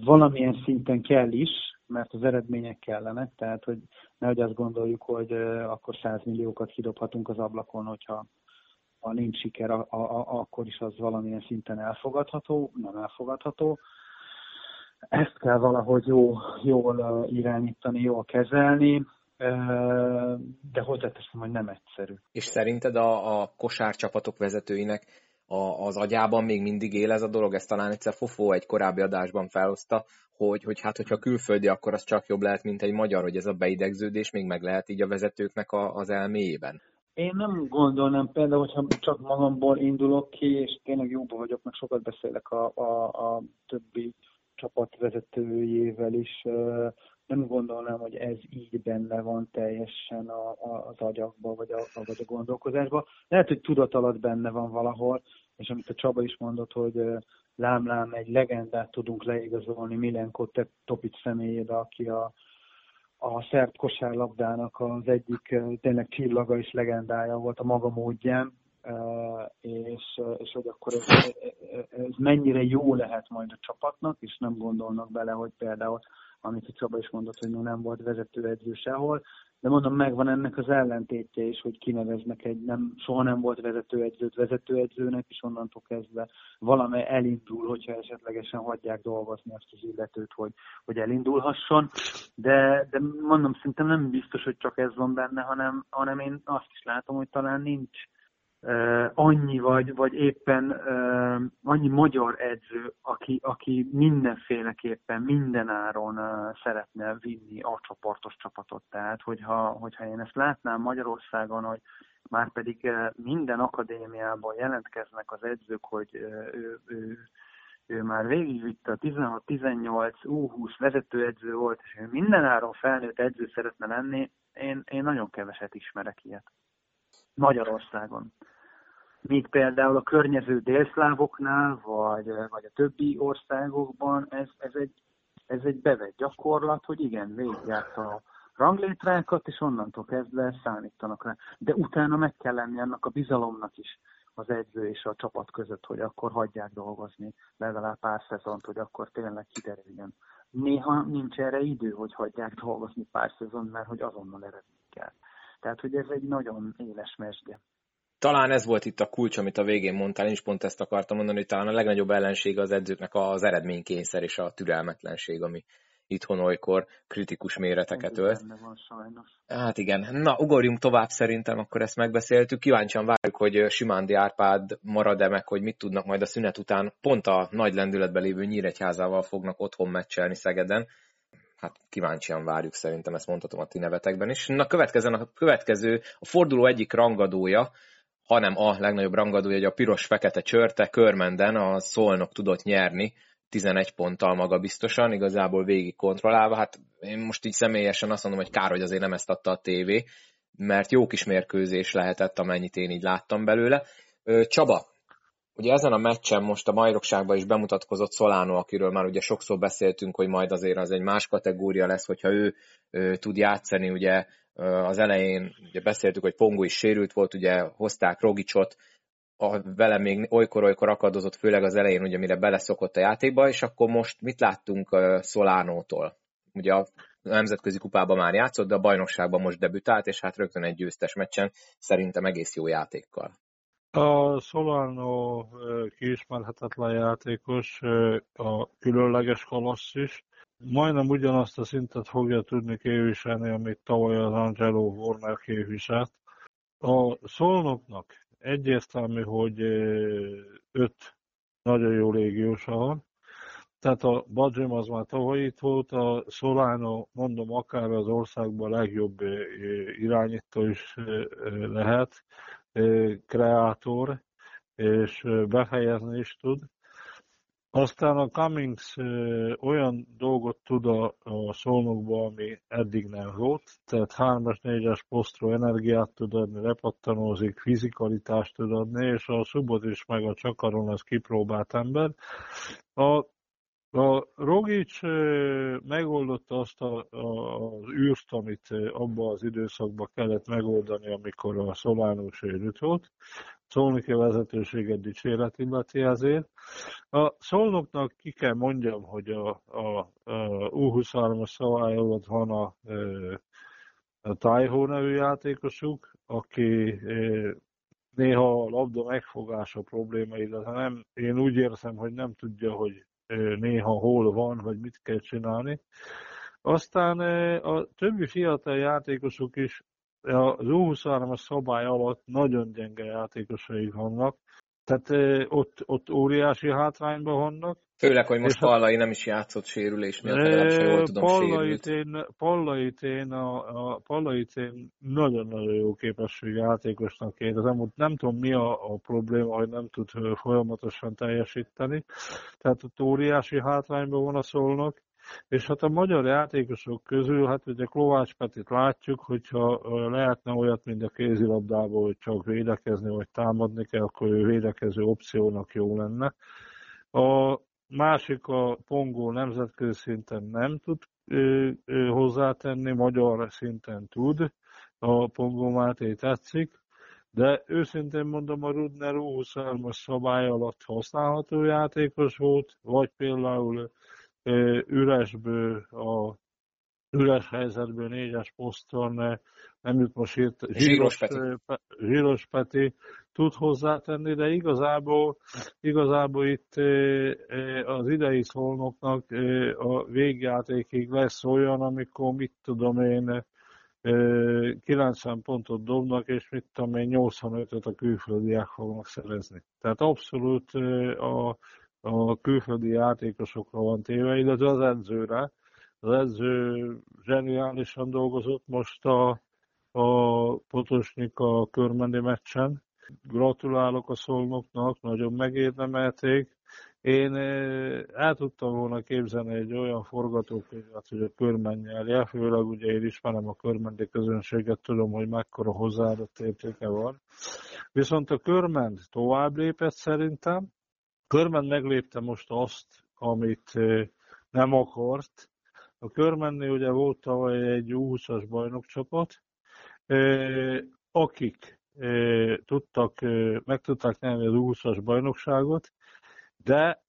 Valamilyen szinten kell is, mert az eredmények kellenek, tehát hogy nehogy azt gondoljuk, hogy akkor 100 milliókat kidobhatunk az ablakon, hogyha ha nincs siker, a, a, a, akkor is az valamilyen szinten elfogadható, nem elfogadható. Ezt kell valahogy jó, jól irányítani, jól kezelni, de hozzáteszem, hogy nem egyszerű. És szerinted a, a kosárcsapatok vezetőinek a, az agyában még mindig él ez a dolog? Ezt talán egyszer Fofó egy korábbi adásban felhozta, hogy, hogy hát, hogyha külföldi, akkor az csak jobb lehet, mint egy magyar, hogy ez a beidegződés még meg lehet így a vezetőknek a, az elméjében. Én nem gondolnám például, hogyha csak magamból indulok ki, és tényleg jóban vagyok, meg sokat beszélek a, a, a többi csapat vezetőjével is, nem gondolnám, hogy ez így benne van teljesen a, a, az agyakba, vagy a, vagy a gondolkozásba. Lehet, hogy tudat alatt benne van valahol, és amit a Csaba is mondott, hogy lámlám egy legendát tudunk leigazolni Milenko Topic személyébe, aki a, a szerb kosárlabdának az egyik tényleg csillaga és legendája volt a maga módján, és, és hogy akkor ez, ez mennyire jó lehet majd a csapatnak, és nem gondolnak bele, hogy például amit a Csaba is mondott, hogy nem volt vezetőedző sehol, de mondom, megvan ennek az ellentétje is, hogy kineveznek egy, nem, soha nem volt vezetőedzőt vezetőedzőnek, és onnantól kezdve valami elindul, hogyha esetlegesen hagyják dolgozni azt az illetőt, hogy, hogy elindulhasson, de, de mondom, szerintem nem biztos, hogy csak ez van benne, hanem, hanem én azt is látom, hogy talán nincs annyi vagy, vagy éppen annyi magyar edző, aki, aki mindenféleképpen, mindenáron szeretne vinni a csoportos csapatot. Tehát, hogyha, hogyha én ezt látnám Magyarországon, hogy már pedig minden akadémiában jelentkeznek az edzők, hogy ő, ő, ő már végigvitte a 16-18 U20 vezetőedző volt, és ő mindenáron felnőtt edző szeretne lenni, én, én nagyon keveset ismerek ilyet. Magyarországon míg például a környező délszlávoknál, vagy, vagy a többi országokban ez, ez, egy, ez egy bevett gyakorlat, hogy igen, végigjárta a ranglétrákat, és onnantól kezdve számítanak rá. De utána meg kell lenni annak a bizalomnak is az edző és a csapat között, hogy akkor hagyják dolgozni legalább pár szezont, hogy akkor tényleg kiderüljön. Néha nincs erre idő, hogy hagyják dolgozni pár szezon, mert hogy azonnal eredmény kell. Tehát, hogy ez egy nagyon éles mesdje talán ez volt itt a kulcs, amit a végén mondtál, én is pont ezt akartam mondani, hogy talán a legnagyobb ellenség az edzőknek az eredménykényszer és a türelmetlenség, ami itthon olykor kritikus méreteket ölt. Hát igen. Na, ugorjunk tovább szerintem, akkor ezt megbeszéltük. Kíváncsian várjuk, hogy Simándi Árpád marad-e meg, hogy mit tudnak majd a szünet után. Pont a nagy lendületben lévő Nyíregyházával fognak otthon meccselni Szegeden. Hát kíváncsian várjuk, szerintem ezt mondhatom a ti nevetekben is. Na, következzen a következő, a forduló egyik rangadója, hanem a legnagyobb rangadója, hogy a piros-fekete csörte körmenden a Szolnok tudott nyerni, 11 ponttal maga biztosan, igazából végig kontrollálva. Hát én most így személyesen azt mondom, hogy kár, hogy azért nem ezt adta a tévé, mert jó kis mérkőzés lehetett, amennyit én így láttam belőle. Csaba, ugye ezen a meccsen most a bajnokságban is bemutatkozott Solano, akiről már ugye sokszor beszéltünk, hogy majd azért az egy más kategória lesz, hogyha ő, ő tud játszani, ugye az elején ugye beszéltük, hogy Pongo is sérült volt, ugye hozták Rogicsot, a, vele még olykor-olykor akadozott, főleg az elején, ugye mire beleszokott a játékba, és akkor most mit láttunk uh, Szolánótól? Ugye a nemzetközi kupában már játszott, de a bajnokságban most debütált, és hát rögtön egy győztes meccsen szerintem egész jó játékkal. A Solano kiismerhetetlen játékos, a különleges kolosz is, majdnem ugyanazt a szintet fogja tudni képviselni, amit tavaly az Angelo Horner képviselt. A szolnoknak egyértelmű, hogy öt nagyon jó légiósa van. Tehát a Badzsim az már tavaly itt volt, a Solano, mondom, akár az országban legjobb irányító is lehet, kreátor, és befejezni is tud. Aztán a Cummings olyan dolgot tud a, a szolnokba, ami eddig nem volt, tehát 3-as, 4-es posztról energiát tud adni, repattanózik, fizikalitást tud adni, és a Subot is meg a Csakaron az kipróbált ember. A a Rogic megoldotta azt a, a, az űrt, amit abban az időszakban kellett megoldani, amikor a Solánó sérült volt. Szolnoki vezetőséget dicséret illeti ezért. A Szolnoknak ki kell mondjam, hogy a, a, a U23-as szabály alatt van a, a Tájhó nevű játékosuk, aki néha a labda megfogása probléma, illetve nem, én úgy érzem, hogy nem tudja, hogy néha hol van, vagy mit kell csinálni. Aztán a többi fiatal játékosok is az U23-as szabály alatt nagyon gyenge játékosaik vannak, tehát ott, ott óriási hátrányban vannak. Főleg, hogy most Pallai nem is játszott sérülés miatt, legalább se jól tudom Pallait én, Pallait én, a, a Pallait én nagyon-nagyon jó képesség játékosnak én. Az elmúlt nem tudom mi a, a probléma, hogy nem tud folyamatosan teljesíteni. Tehát ott óriási hátrányban van a szólnak. És hát a magyar játékosok közül, hát ugye Kovács Petit látjuk, hogyha lehetne olyat, mint a kézilabdában, hogy csak védekezni vagy támadni kell, akkor ő védekező opciónak jó lenne. A másik a Pongó nemzetközi szinten nem tud hozzátenni, magyar szinten tud, a Pongó Máté tetszik, de őszintén mondom, a Rudner U23-as szabály alatt használható játékos volt, vagy például üresből, a üres helyzetből négyes poszton nem jut most írt, Zsíros, Peti. Zsíros Peti tud hozzátenni, de igazából, igazából itt az idei szolnoknak a végjátékig lesz olyan, amikor mit tudom én, 90 pontot dobnak, és mit tudom én, 85-öt a külföldiek fognak szerezni. Tehát abszolút a a külföldi játékosokra van téve, illetve az edzőre. Az edző zseniálisan dolgozott most a, a Potosnyik a körmendi meccsen. Gratulálok a szolnoknak, nagyon megérdemelték. Én eh, el tudtam volna képzelni egy olyan forgatókönyvet, hogy a körmen nyerje, főleg ugye én ismerem a körmendi közönséget, tudom, hogy mekkora hozzáadott értéke van. Viszont a körment tovább lépett szerintem, Körmen meglépte most azt, amit nem akart. A Körmennél ugye volt tavaly egy 20-as bajnokcsapat, akik tudtak, meg tudták nyerni az 20-as bajnokságot, de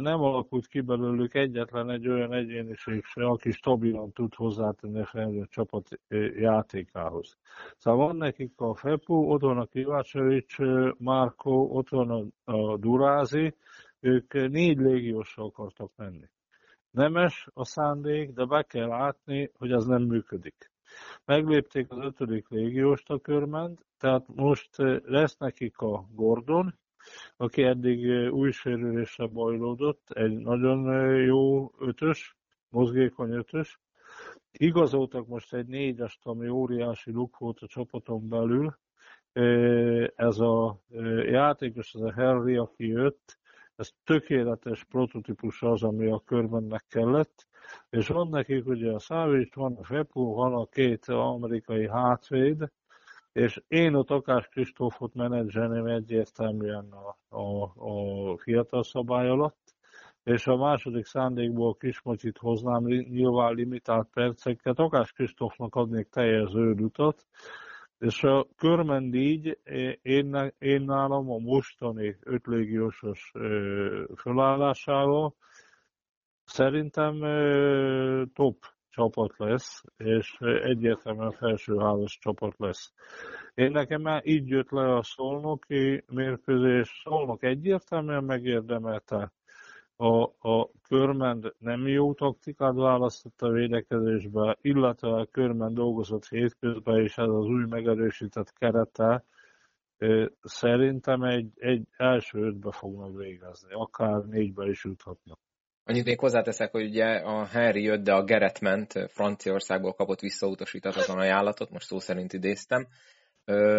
nem alakult ki belőlük egyetlen egy olyan egyéniség se, aki stabilan tud hozzátenni a csapat játékához. Szóval van nekik a Fepu, ott van a Kivácsovics, Márko, ott van a Durázi, ők négy légiósra akartak menni. Nemes a szándék, de be kell látni, hogy ez nem működik. Meglépték az ötödik légióst a körment, tehát most lesz nekik a Gordon, aki eddig új sérülésre bajlódott, egy nagyon jó ötös, mozgékony ötös. Igazoltak most egy négyest, ami óriási luk volt a csapaton belül. Ez a játékos, ez a Harry, aki jött, ez tökéletes prototípus az, ami a körbennek kellett, és van nekik ugye a Szávics, van a Fepu, van a két amerikai hátvéd, és én ott Akás Kristófot menedzselném egyértelműen a, a, a fiatal szabály alatt, és a második szándékból Kismocsit hoznám nyilván limitált perceket, Akás Kristófnak adnék teljes zöldutat, és a körmendígy én, én nálam a mostani ötlégiósos fölállásával szerintem top csapat lesz, és egyértelműen felsőházas csapat lesz. Én nekem már így jött le a szolnoki mérkőzés, szolnok egyértelműen megérdemelte, a, a Körmend nem jó taktikát választott a védekezésbe, illetve a Körmend dolgozott hétközben, és ez az új megerősített kerete szerintem egy, egy első ötbe fognak végezni, akár négybe is juthatnak. Annyit még hozzáteszek, hogy ugye a Henry jött, de a Gerett ment, Franciaországból kapott visszautasítatlan ajánlatot, most szó szerint idéztem.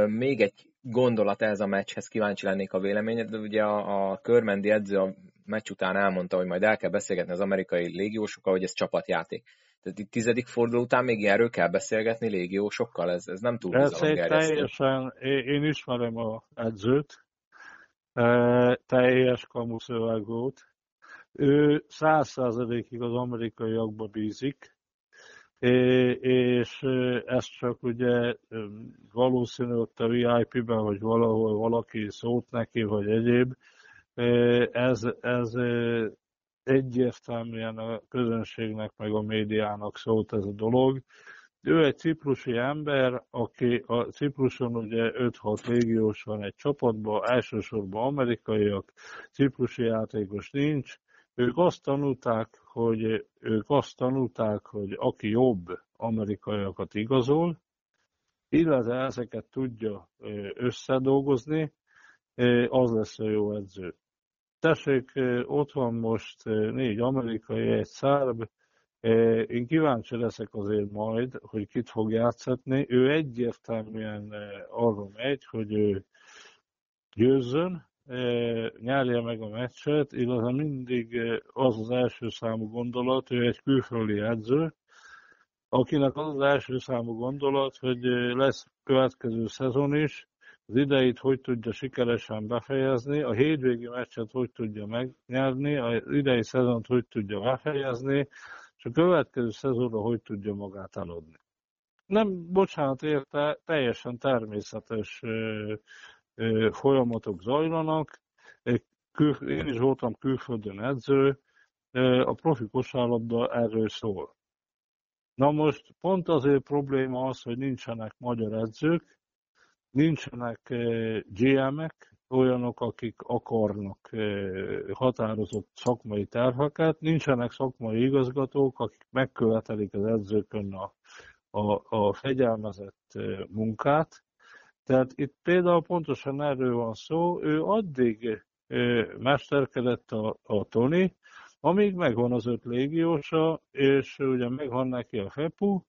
Még egy gondolat ez a meccshez, kíváncsi lennék a véleményed, de ugye a, a körmendi edző a meccs után elmondta, hogy majd el kell beszélgetni az amerikai légiósokkal, hogy ez csapatjáték. Tehát itt tizedik forduló után még erről kell beszélgetni légiósokkal, ez, ez nem túl bizalomgerjesztő. Teljesen, én, én ismerem a edzőt, teljes kamuszöveg volt. Ő száz százalékig az amerikaiakba bízik, és ez csak ugye valószínű ott a VIP-ben, hogy valahol valaki szólt neki, vagy egyéb, ez, ez egyértelműen a közönségnek, meg a médiának szólt ez a dolog. Ő egy ciprusi ember, aki a Cipruson ugye 5-6 légiós van egy csapatban, elsősorban amerikaiak, ciprusi játékos nincs. Ők azt tanulták, hogy ők azt tanulták, hogy aki jobb amerikaiakat igazol, illetve ezeket tudja összedolgozni, az lesz a jó edző. Tessék, ott van most négy amerikai, egy szerb, én kíváncsi leszek azért majd, hogy kit fog játszatni. Ő egyértelműen arra megy, hogy ő győzzön, nyerje meg a meccset, illetve mindig az az első számú gondolat, ő egy külföldi edző, akinek az az első számú gondolat, hogy lesz következő szezon is, az ideit hogy tudja sikeresen befejezni, a hétvégi meccset hogy tudja megnyerni, az idei szezont hogy tudja befejezni, és a következő szezonra hogy tudja magát eladni. Nem, bocsánat érte, teljesen természetes folyamatok zajlanak. Én is voltam külföldön edző, a profi kosárlabda erről szól. Na most pont azért probléma az, hogy nincsenek magyar edzők, nincsenek GM-ek, olyanok, akik akarnak határozott szakmai terheket, nincsenek szakmai igazgatók, akik megkövetelik az edzőkön a, a, a fegyelmezett munkát. Tehát itt például pontosan erről van szó, ő addig mesterkedett a, a Tony, amíg megvan az öt légiósa, és ugye megvan neki a FEPU,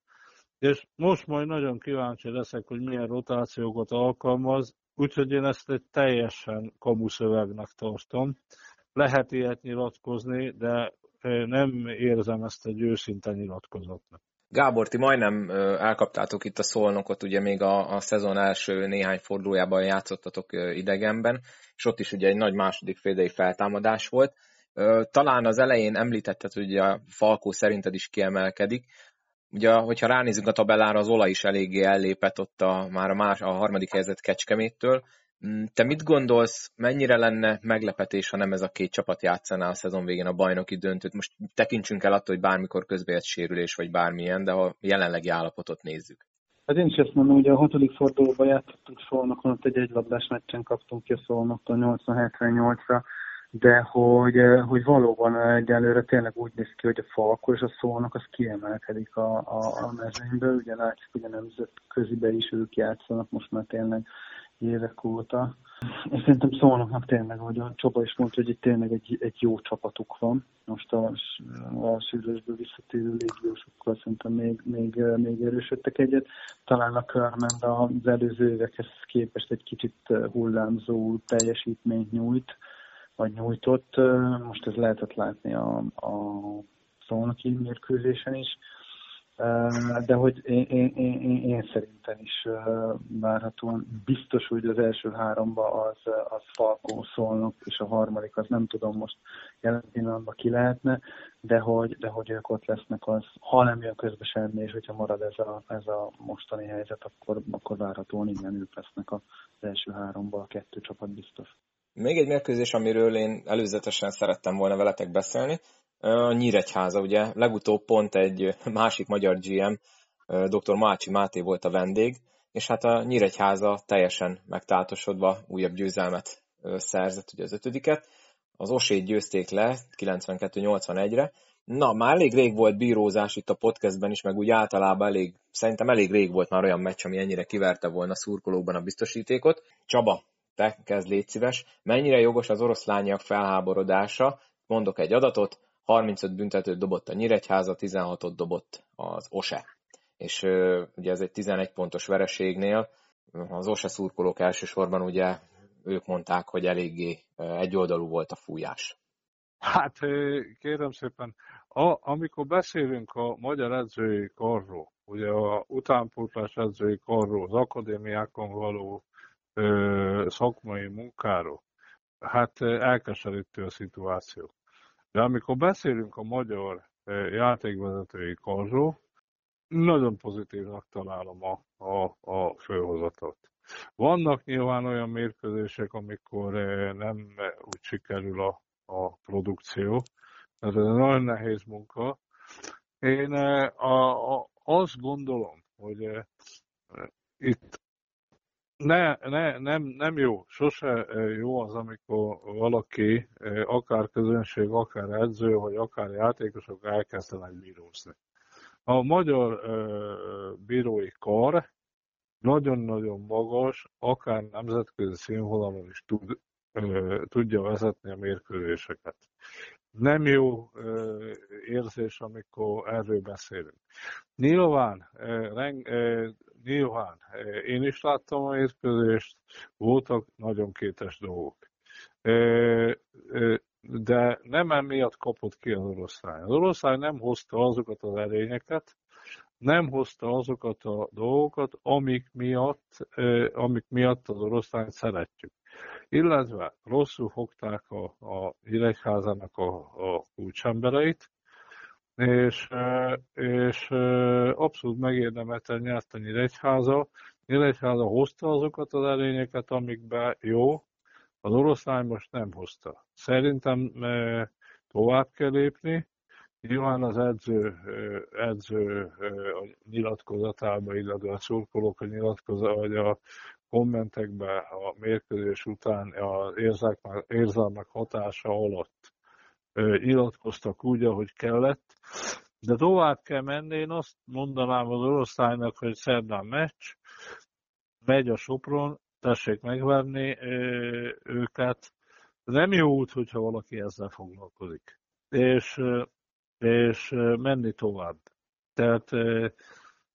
és most majd nagyon kíváncsi leszek, hogy milyen rotációkat alkalmaz, úgyhogy én ezt egy teljesen kamuszövegnek tartom. Lehet ilyet nyilatkozni, de nem érzem ezt egy őszinte nyilatkozatnak. Gábor, ti majdnem elkaptátok itt a szolnokot, ugye még a, a szezon első néhány fordulójában játszottatok idegenben, és ott is ugye egy nagy második félidei feltámadás volt. Talán az elején említetted, hogy a Falkó szerinted is kiemelkedik. Ugye, hogyha ránézünk a tabellára, az olaj is eléggé ellépett ott a, már a, más, a harmadik helyzet Kecskeméttől. Mm, te mit gondolsz, mennyire lenne meglepetés, ha nem ez a két csapat játszaná a szezon végén a bajnoki döntőt? Most tekintsünk el attól, hogy bármikor közbeért sérülés vagy bármilyen, de ha jelenlegi állapotot nézzük. Hát én is ezt mondom, hogy a hatodik fordulóban játszottunk Szolnokon, ott egy egylabdás meccsen kaptunk ki a Szolnoktól 80-78-ra, de hogy, eh, hogy valóban egyelőre tényleg úgy néz ki, hogy a Falko és a Szolnok az kiemelkedik a, a, a mezőnyből, ugye látszik, hogy a nemzetközibe is ők játszanak most már tényleg évek óta. És szerintem szólnoknak tényleg, hogy a Csoba is mondta, hogy itt tényleg egy, egy jó csapatuk van. Most a, a sűrűsből visszatérő légiósokkal szerintem még, még, még erősödtek egyet. Talán a Körmend az előző évekhez képest egy kicsit hullámzó teljesítményt nyújt vagy nyújtott. Most ez lehetett látni a, a szónoki mérkőzésen is. De hogy én, én, én, én szerintem is várhatóan biztos, hogy az első háromba az, az Falkó szólnak, és a harmadik az nem tudom most jelen pillanatban ki lehetne, de hogy, de hogy ők ott lesznek, az, ha nem jön közbe semmi, és hogyha marad ez a, ez a mostani helyzet, akkor, akkor várhatóan igen, ők lesznek az első háromba, a kettő csapat biztos. Még egy mérkőzés, amiről én előzetesen szerettem volna veletek beszélni, a Nyíregyháza, ugye legutóbb pont egy másik magyar GM, dr. Mácsi Máté volt a vendég, és hát a Nyíregyháza teljesen megtáltosodva újabb győzelmet szerzett, ugye az ötödiket. az Osét győzték le 92-81-re. Na, már elég rég volt bírózás itt a podcastben is, meg úgy általában elég, szerintem elég rég volt már olyan meccs, ami ennyire kiverte volna szurkolókban a biztosítékot. Csaba, te kezd légy szíves. Mennyire jogos az oroszlányiak felháborodása? Mondok egy adatot, 35 büntetőt dobott a Nyíregyháza, 16-ot dobott az OSE. És ugye ez egy 11 pontos vereségnél, az OSE szurkolók elsősorban ugye ők mondták, hogy eléggé egyoldalú volt a fújás. Hát kérem szépen, a, amikor beszélünk a magyar edzői karról, ugye a utánpótlás edzői karról, az akadémiákon való ö, szakmai munkáról, hát elkeserítő a szituáció. De amikor beszélünk a magyar játékvezetői karról, nagyon pozitívnak találom a, a, a főhozatot. Vannak nyilván olyan mérkőzések, amikor nem úgy sikerül a, a produkció, ez egy nagyon nehéz munka. Én a, a, azt gondolom, hogy itt ne, ne, nem, nem jó, sose jó az, amikor valaki, akár közönség, akár edző, vagy akár játékosok elkezdenek bírózni. A magyar bírói kar nagyon-nagyon magas, akár nemzetközi színvonalon is tud, tudja vezetni a mérkőzéseket. Nem jó érzés, amikor erről beszélünk. Nyilván, nyilván én is láttam a mérkőzést, voltak nagyon kétes dolgok. De nem emiatt kapott ki az oroszlány. Az oroszlány nem hozta azokat az erényeket, nem hozta azokat a dolgokat, amik miatt, amik miatt az oroszlányt szeretjük. Illetve rosszul fogták a, a a, a kulcsembereit, és, és abszolút megérdemelten nyert a Nyíregyháza. Nyíregyháza hozta azokat az erényeket, amikbe jó, az oroszlány most nem hozta. Szerintem tovább kell lépni, Nyilván az edző, edző a nyilatkozatában, illetve a szurkolók a nyilatkozat, vagy a kommentekben a mérkőzés után az érzelmek hatása alatt nyilatkoztak úgy, ahogy kellett. De tovább kell menni, én azt mondanám az oroszlánynak, hogy szerdán meccs, megy a Sopron, tessék megverni őket. Nem jó út, hogyha valaki ezzel foglalkozik. És és menni tovább. Tehát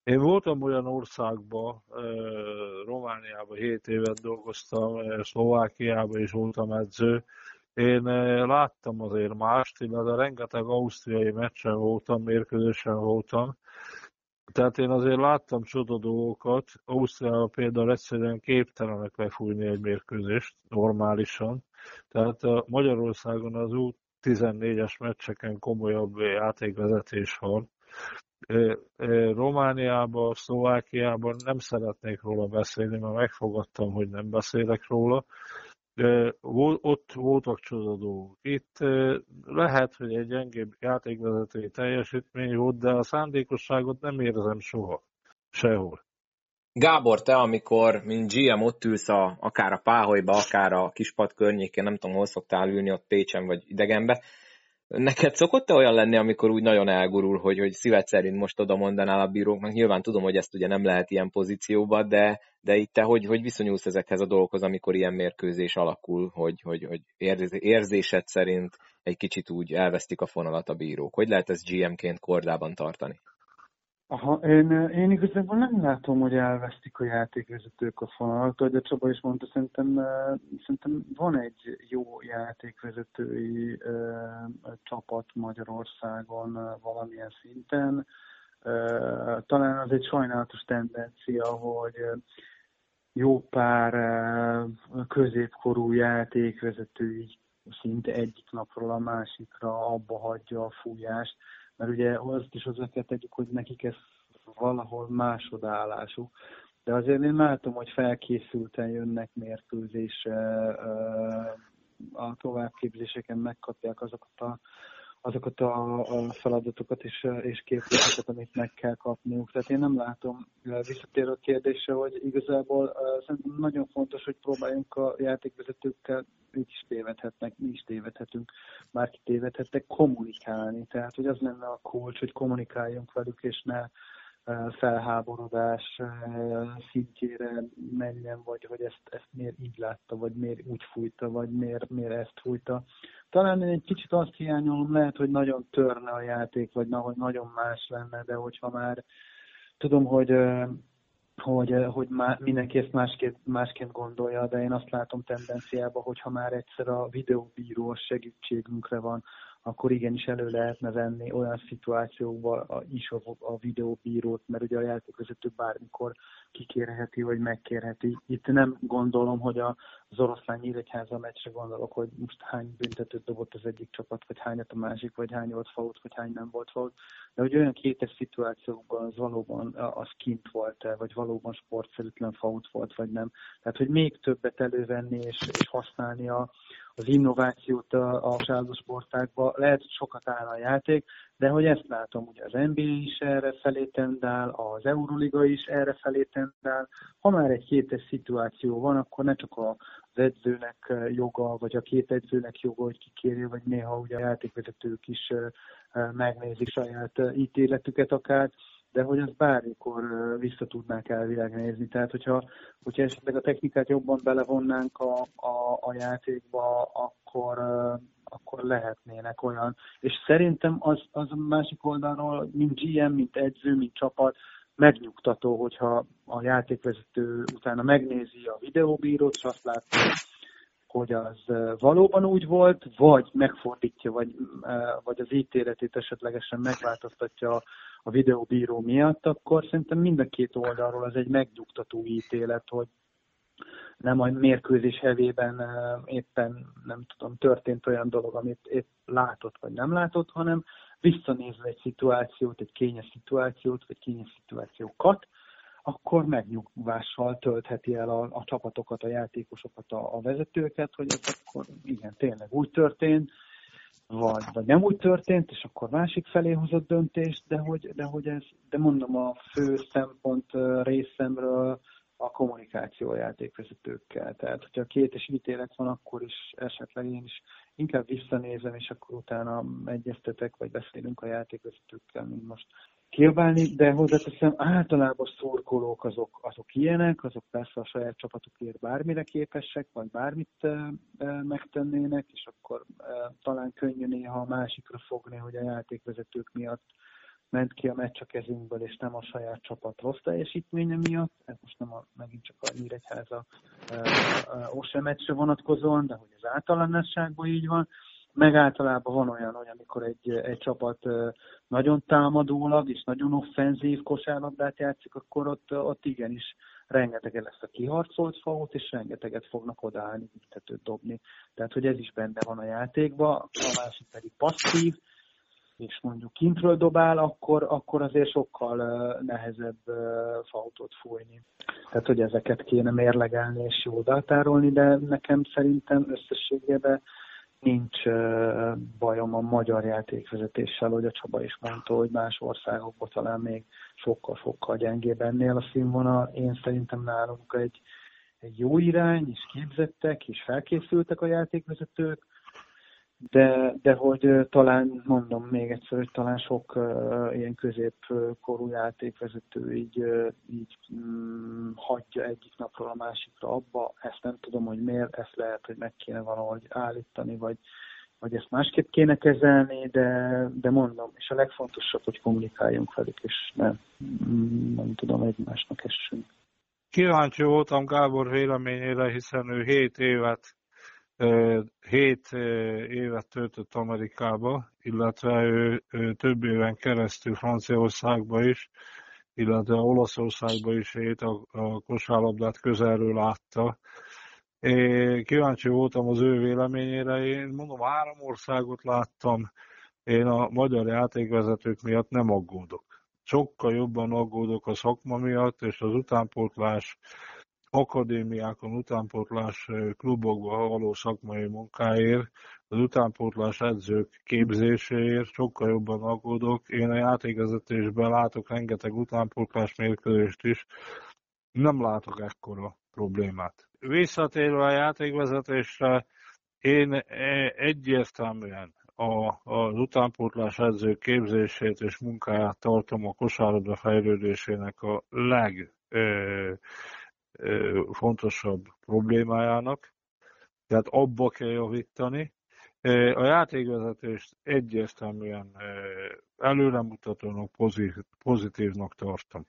én voltam olyan országban, Romániában 7 évet dolgoztam, Szlovákiában is voltam edző. Én láttam azért mást, illetve rengeteg ausztriai meccsen voltam, mérkőzésen voltam. Tehát én azért láttam csoda dolgokat. Ausztriában például egyszerűen képtelenek lefújni egy mérkőzést normálisan. Tehát Magyarországon az út 14-es meccseken komolyabb játékvezetés van. Romániában, Szlovákiában nem szeretnék róla beszélni, mert megfogadtam, hogy nem beszélek róla. Ott voltak csoda dolgok. Itt lehet, hogy egy gyengébb játékvezetői teljesítmény volt, de a szándékosságot nem érzem soha. Sehol. Gábor, te amikor, mint GM ott ülsz a, akár a Páholyba, akár a Kispad környékén, nem tudom, hol szoktál ülni, ott Pécsen vagy idegenbe, Neked szokott-e olyan lenni, amikor úgy nagyon elgurul, hogy, hogy szíved szerint most oda mondanál a bíróknak? Nyilván tudom, hogy ezt ugye nem lehet ilyen pozícióba, de, de itt te hogy, hogy viszonyulsz ezekhez a dolgokhoz, amikor ilyen mérkőzés alakul, hogy, hogy, hogy érzésed szerint egy kicsit úgy elvesztik a fonalat a bírók? Hogy lehet ezt GM-ként kordában tartani? Aha, én, én igazából nem látom, hogy elvesztik a játékvezetők a fonalat, ahogy a Csaba is mondta, szerintem, szerintem van egy jó játékvezetői uh, csapat Magyarországon uh, valamilyen szinten. Uh, talán az egy sajnálatos tendencia, hogy jó pár középkorú játékvezetői szinte egyik napról a másikra abba hagyja a fújást mert ugye azt is kell tegyük, hogy nekik ez valahol másodállású. De azért én látom, hogy felkészülten jönnek mérkőzésre, a továbbképzéseken megkapják azokat a azokat a, a feladatokat és, és képzéseket, amit meg kell kapniuk. Tehát én nem látom, visszatérő a kérdésre, hogy igazából szerintem nagyon fontos, hogy próbáljunk a játékvezetőkkel, ők is tévedhetnek, mi is tévedhetünk, bárki tévedhetnek, kommunikálni. Tehát, hogy az lenne a kulcs, hogy kommunikáljunk velük, és ne felháborodás szintjére menjen, vagy hogy ezt, ezt miért így látta, vagy miért úgy fújta, vagy miért, miért ezt fújta. Talán én egy kicsit azt hiányolom, lehet, hogy nagyon törne a játék, vagy nagyon más lenne, de hogyha már tudom, hogy hogy, hogy má, mindenki ezt másként, másként gondolja, de én azt látom tendenciában, hogy ha már egyszer a videóbíró segítségünkre van, akkor igenis elő lehetne venni olyan szituációkba is a, a videóbírót, mert ugye a játékvezető bármikor kikérheti, vagy megkérheti. Itt nem gondolom, hogy az oroszlán nyíregyháza meccsre gondolok, hogy most hány büntetőt dobott az egyik csapat, vagy hányat a másik, vagy hány volt fault, vagy hány nem volt fault. De hogy olyan kétes szituációkban az valóban az kint volt-e, vagy valóban sportszerűtlen fault volt, vagy nem. Tehát, hogy még többet elővenni és, és használni a, az innovációt a, a sportákban. Lehet, hogy sokat áll a játék, de hogy ezt látom, ugye az NBA is erre felé tendál, az Euroliga is erre felé tendál. Ha már egy kétes szituáció van, akkor ne csak az edzőnek joga, vagy a két edzőnek joga, hogy kikérje, vagy néha ugye a játékvezetők is megnézik saját ítéletüket akár, de hogy azt bármikor vissza tudnák elvileg nézni. Tehát, hogyha, hogyha esetleg a technikát jobban belevonnánk a, a, a játékba, akkor, akkor lehetnének olyan. És szerintem az, az a másik oldalról, mint GM, mint edző, mint csapat, megnyugtató, hogyha a játékvezető utána megnézi a videóbírót, és azt látja, hogy az valóban úgy volt, vagy megfordítja, vagy, vagy az ítéletét esetlegesen megváltoztatja a videóbíró miatt, akkor szerintem mind a két oldalról az egy megnyugtató ítélet, hogy nem a mérkőzés hevében éppen, nem tudom, történt olyan dolog, amit épp látott vagy nem látott, hanem visszanézve egy szituációt, egy kényes szituációt, vagy kényes szituációkat, akkor megnyugvással töltheti el a, a csapatokat, a játékosokat, a, a vezetőket, hogy ez akkor igen, tényleg úgy történt, vagy, vagy nem úgy történt, és akkor másik felé hozott döntést, de hogy, de hogy ez, de mondom, a fő szempont részemről a kommunikáció a játékvezetőkkel. Tehát, hogyha két és ítélet van, akkor is esetleg én is inkább visszanézem, és akkor utána egyeztetek, vagy beszélünk a játékvezetőkkel, mint most kiabálni, de hozzáteszem, általában szurkolók azok, azok ilyenek, azok persze a saját csapatukért bármire képesek, vagy bármit e, e, megtennének, és akkor e, talán könnyű néha a másikra fogni, hogy a játékvezetők miatt ment ki a meccs a kezünkből, és nem a saját csapat rossz teljesítménye miatt. Ez most nem a, megint csak a Nyíregyháza Ose meccsre vonatkozóan, de hogy az általánosságban így van meg általában van olyan, hogy amikor egy, egy csapat nagyon támadólag és nagyon offenzív kosárlabdát játszik, akkor ott, ott igenis rengeteg lesz a kiharcolt fault, és rengeteget fognak odaállni, büntetőt dobni. Tehát, hogy ez is benne van a játékban, a másik pedig passzív, és mondjuk kintről dobál, akkor, akkor azért sokkal nehezebb fautot fújni. Tehát, hogy ezeket kéne mérlegelni és jól datárolni, de nekem szerintem összességében nincs bajom a magyar játékvezetéssel, hogy a Csaba is mondta, hogy más országokban talán még sokkal-sokkal gyengébb ennél a színvonal. Én szerintem nálunk egy, egy jó irány, és képzettek, és felkészültek a játékvezetők, de, de hogy talán, mondom még egyszer, hogy talán sok uh, ilyen középkorú játékvezető így, uh, így um, hagyja egyik napról a másikra abba, ezt nem tudom, hogy miért, ezt lehet, hogy meg kéne valahogy állítani, vagy, vagy ezt másképp kéne kezelni, de, de mondom, és a legfontosabb, hogy kommunikáljunk velük, és nem, nem tudom, egymásnak essünk. Kíváncsi voltam Gábor véleményére, hiszen ő 7 évet hét évet töltött Amerikába, illetve ő, ő több éven keresztül Franciaországba is, illetve Olaszországba is élt, a, a kosárlabdát közelről látta. Én kíváncsi voltam az ő véleményére, én mondom, három országot láttam, én a magyar játékvezetők miatt nem aggódok. Sokkal jobban aggódok a szakma miatt, és az utánpótlás akadémiákon, utánpótlás klubokban való szakmai munkáért, az utánpótlás edzők képzéséért sokkal jobban aggódok. Én a játékvezetésben látok rengeteg utánpótlás mérkőzést is, nem látok ekkora problémát. Visszatérve a játékvezetésre, én e, egyértelműen a, az utánpótlás edző képzését és munkáját tartom a kosárlabda fejlődésének a legfontosabb problémájának. Tehát abba kell javítani. A játékvezetést egyértelműen előremutatónak, pozitívnak tartom.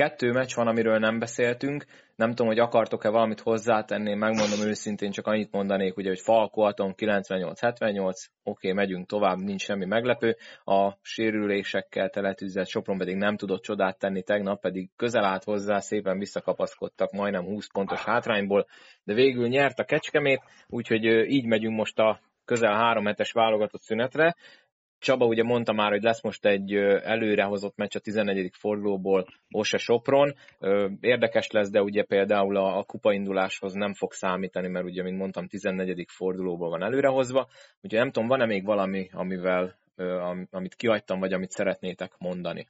Kettő meccs van, amiről nem beszéltünk. Nem tudom, hogy akartok-e valamit hozzátenni, megmondom őszintén, csak annyit mondanék, ugye, hogy Falko Atom 98-78, oké, okay, megyünk tovább, nincs semmi meglepő. A sérülésekkel teletűzett Sopron pedig nem tudott csodát tenni tegnap, pedig közel állt hozzá, szépen visszakapaszkodtak majdnem 20 pontos hátrányból, de végül nyert a Kecskemét, úgyhogy így megyünk most a közel három hetes válogatott szünetre. Csaba ugye mondta már, hogy lesz most egy előrehozott meccs a 14. fordulóból Ose Sopron. Érdekes lesz, de ugye például a, a kupainduláshoz nem fog számítani, mert ugye, mint mondtam, 14. fordulóból van előrehozva. Ugye nem tudom, van-e még valami, amivel, amit kihagytam, vagy amit szeretnétek mondani?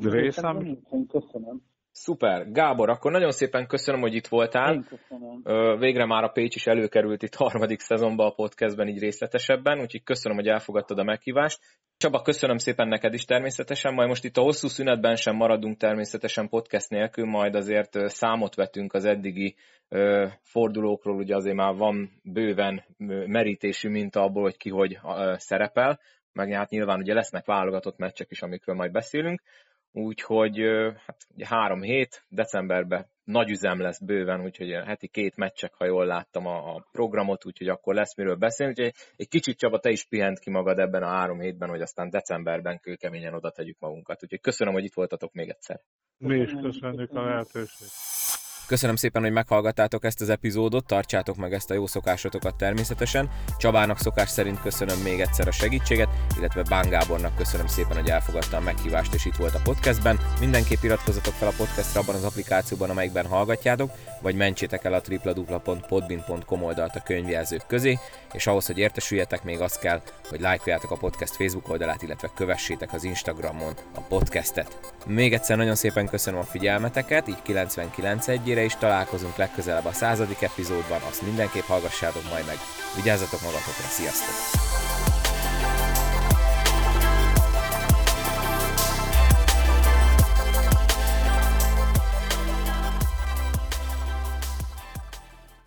Részem? Köszönöm. Szuper. Gábor, akkor nagyon szépen köszönöm, hogy itt voltál. Én köszönöm. Végre már a Pécs is előkerült itt harmadik szezonban a podcastben így részletesebben, úgyhogy köszönöm, hogy elfogadtad a meghívást. Csaba, köszönöm szépen neked is természetesen, majd most itt a hosszú szünetben sem maradunk természetesen podcast nélkül, majd azért számot vetünk az eddigi fordulókról, ugye azért már van bőven merítésű minta abból, hogy ki hogy szerepel, meg hát nyilván ugye lesznek válogatott meccsek is, amikről majd beszélünk. Úgyhogy hát ugye három hét, decemberben nagy üzem lesz bőven, úgyhogy heti két meccsek, ha jól láttam a, a programot, úgyhogy akkor lesz miről beszélni. Úgyhogy egy kicsit Csaba, te is pihent ki magad ebben a három hétben, hogy aztán decemberben kőkeményen oda tegyük magunkat. Úgyhogy köszönöm, hogy itt voltatok még egyszer. Mi is köszönjük a lehetőséget. Köszönöm szépen, hogy meghallgattátok ezt az epizódot, tartsátok meg ezt a jó szokásotokat természetesen. Csabának szokás szerint köszönöm még egyszer a segítséget, illetve Bán Gábornak köszönöm szépen, hogy elfogadta a meghívást és itt volt a podcastben. Mindenképp iratkozzatok fel a podcastra abban az applikációban, amelyikben hallgatjátok, vagy mentsétek el a www.podbin.com oldalt a könyvjelzők közé, és ahhoz, hogy értesüljetek, még az kell, hogy lájkoljátok a podcast Facebook oldalát, illetve kövessétek az Instagramon a podcastet. Még egyszer nagyon szépen köszönöm a figyelmeteket, így 99 egyére is találkozunk legközelebb a századik epizódban, azt mindenképp hallgassátok majd meg. Vigyázzatok magatokra, sziasztok!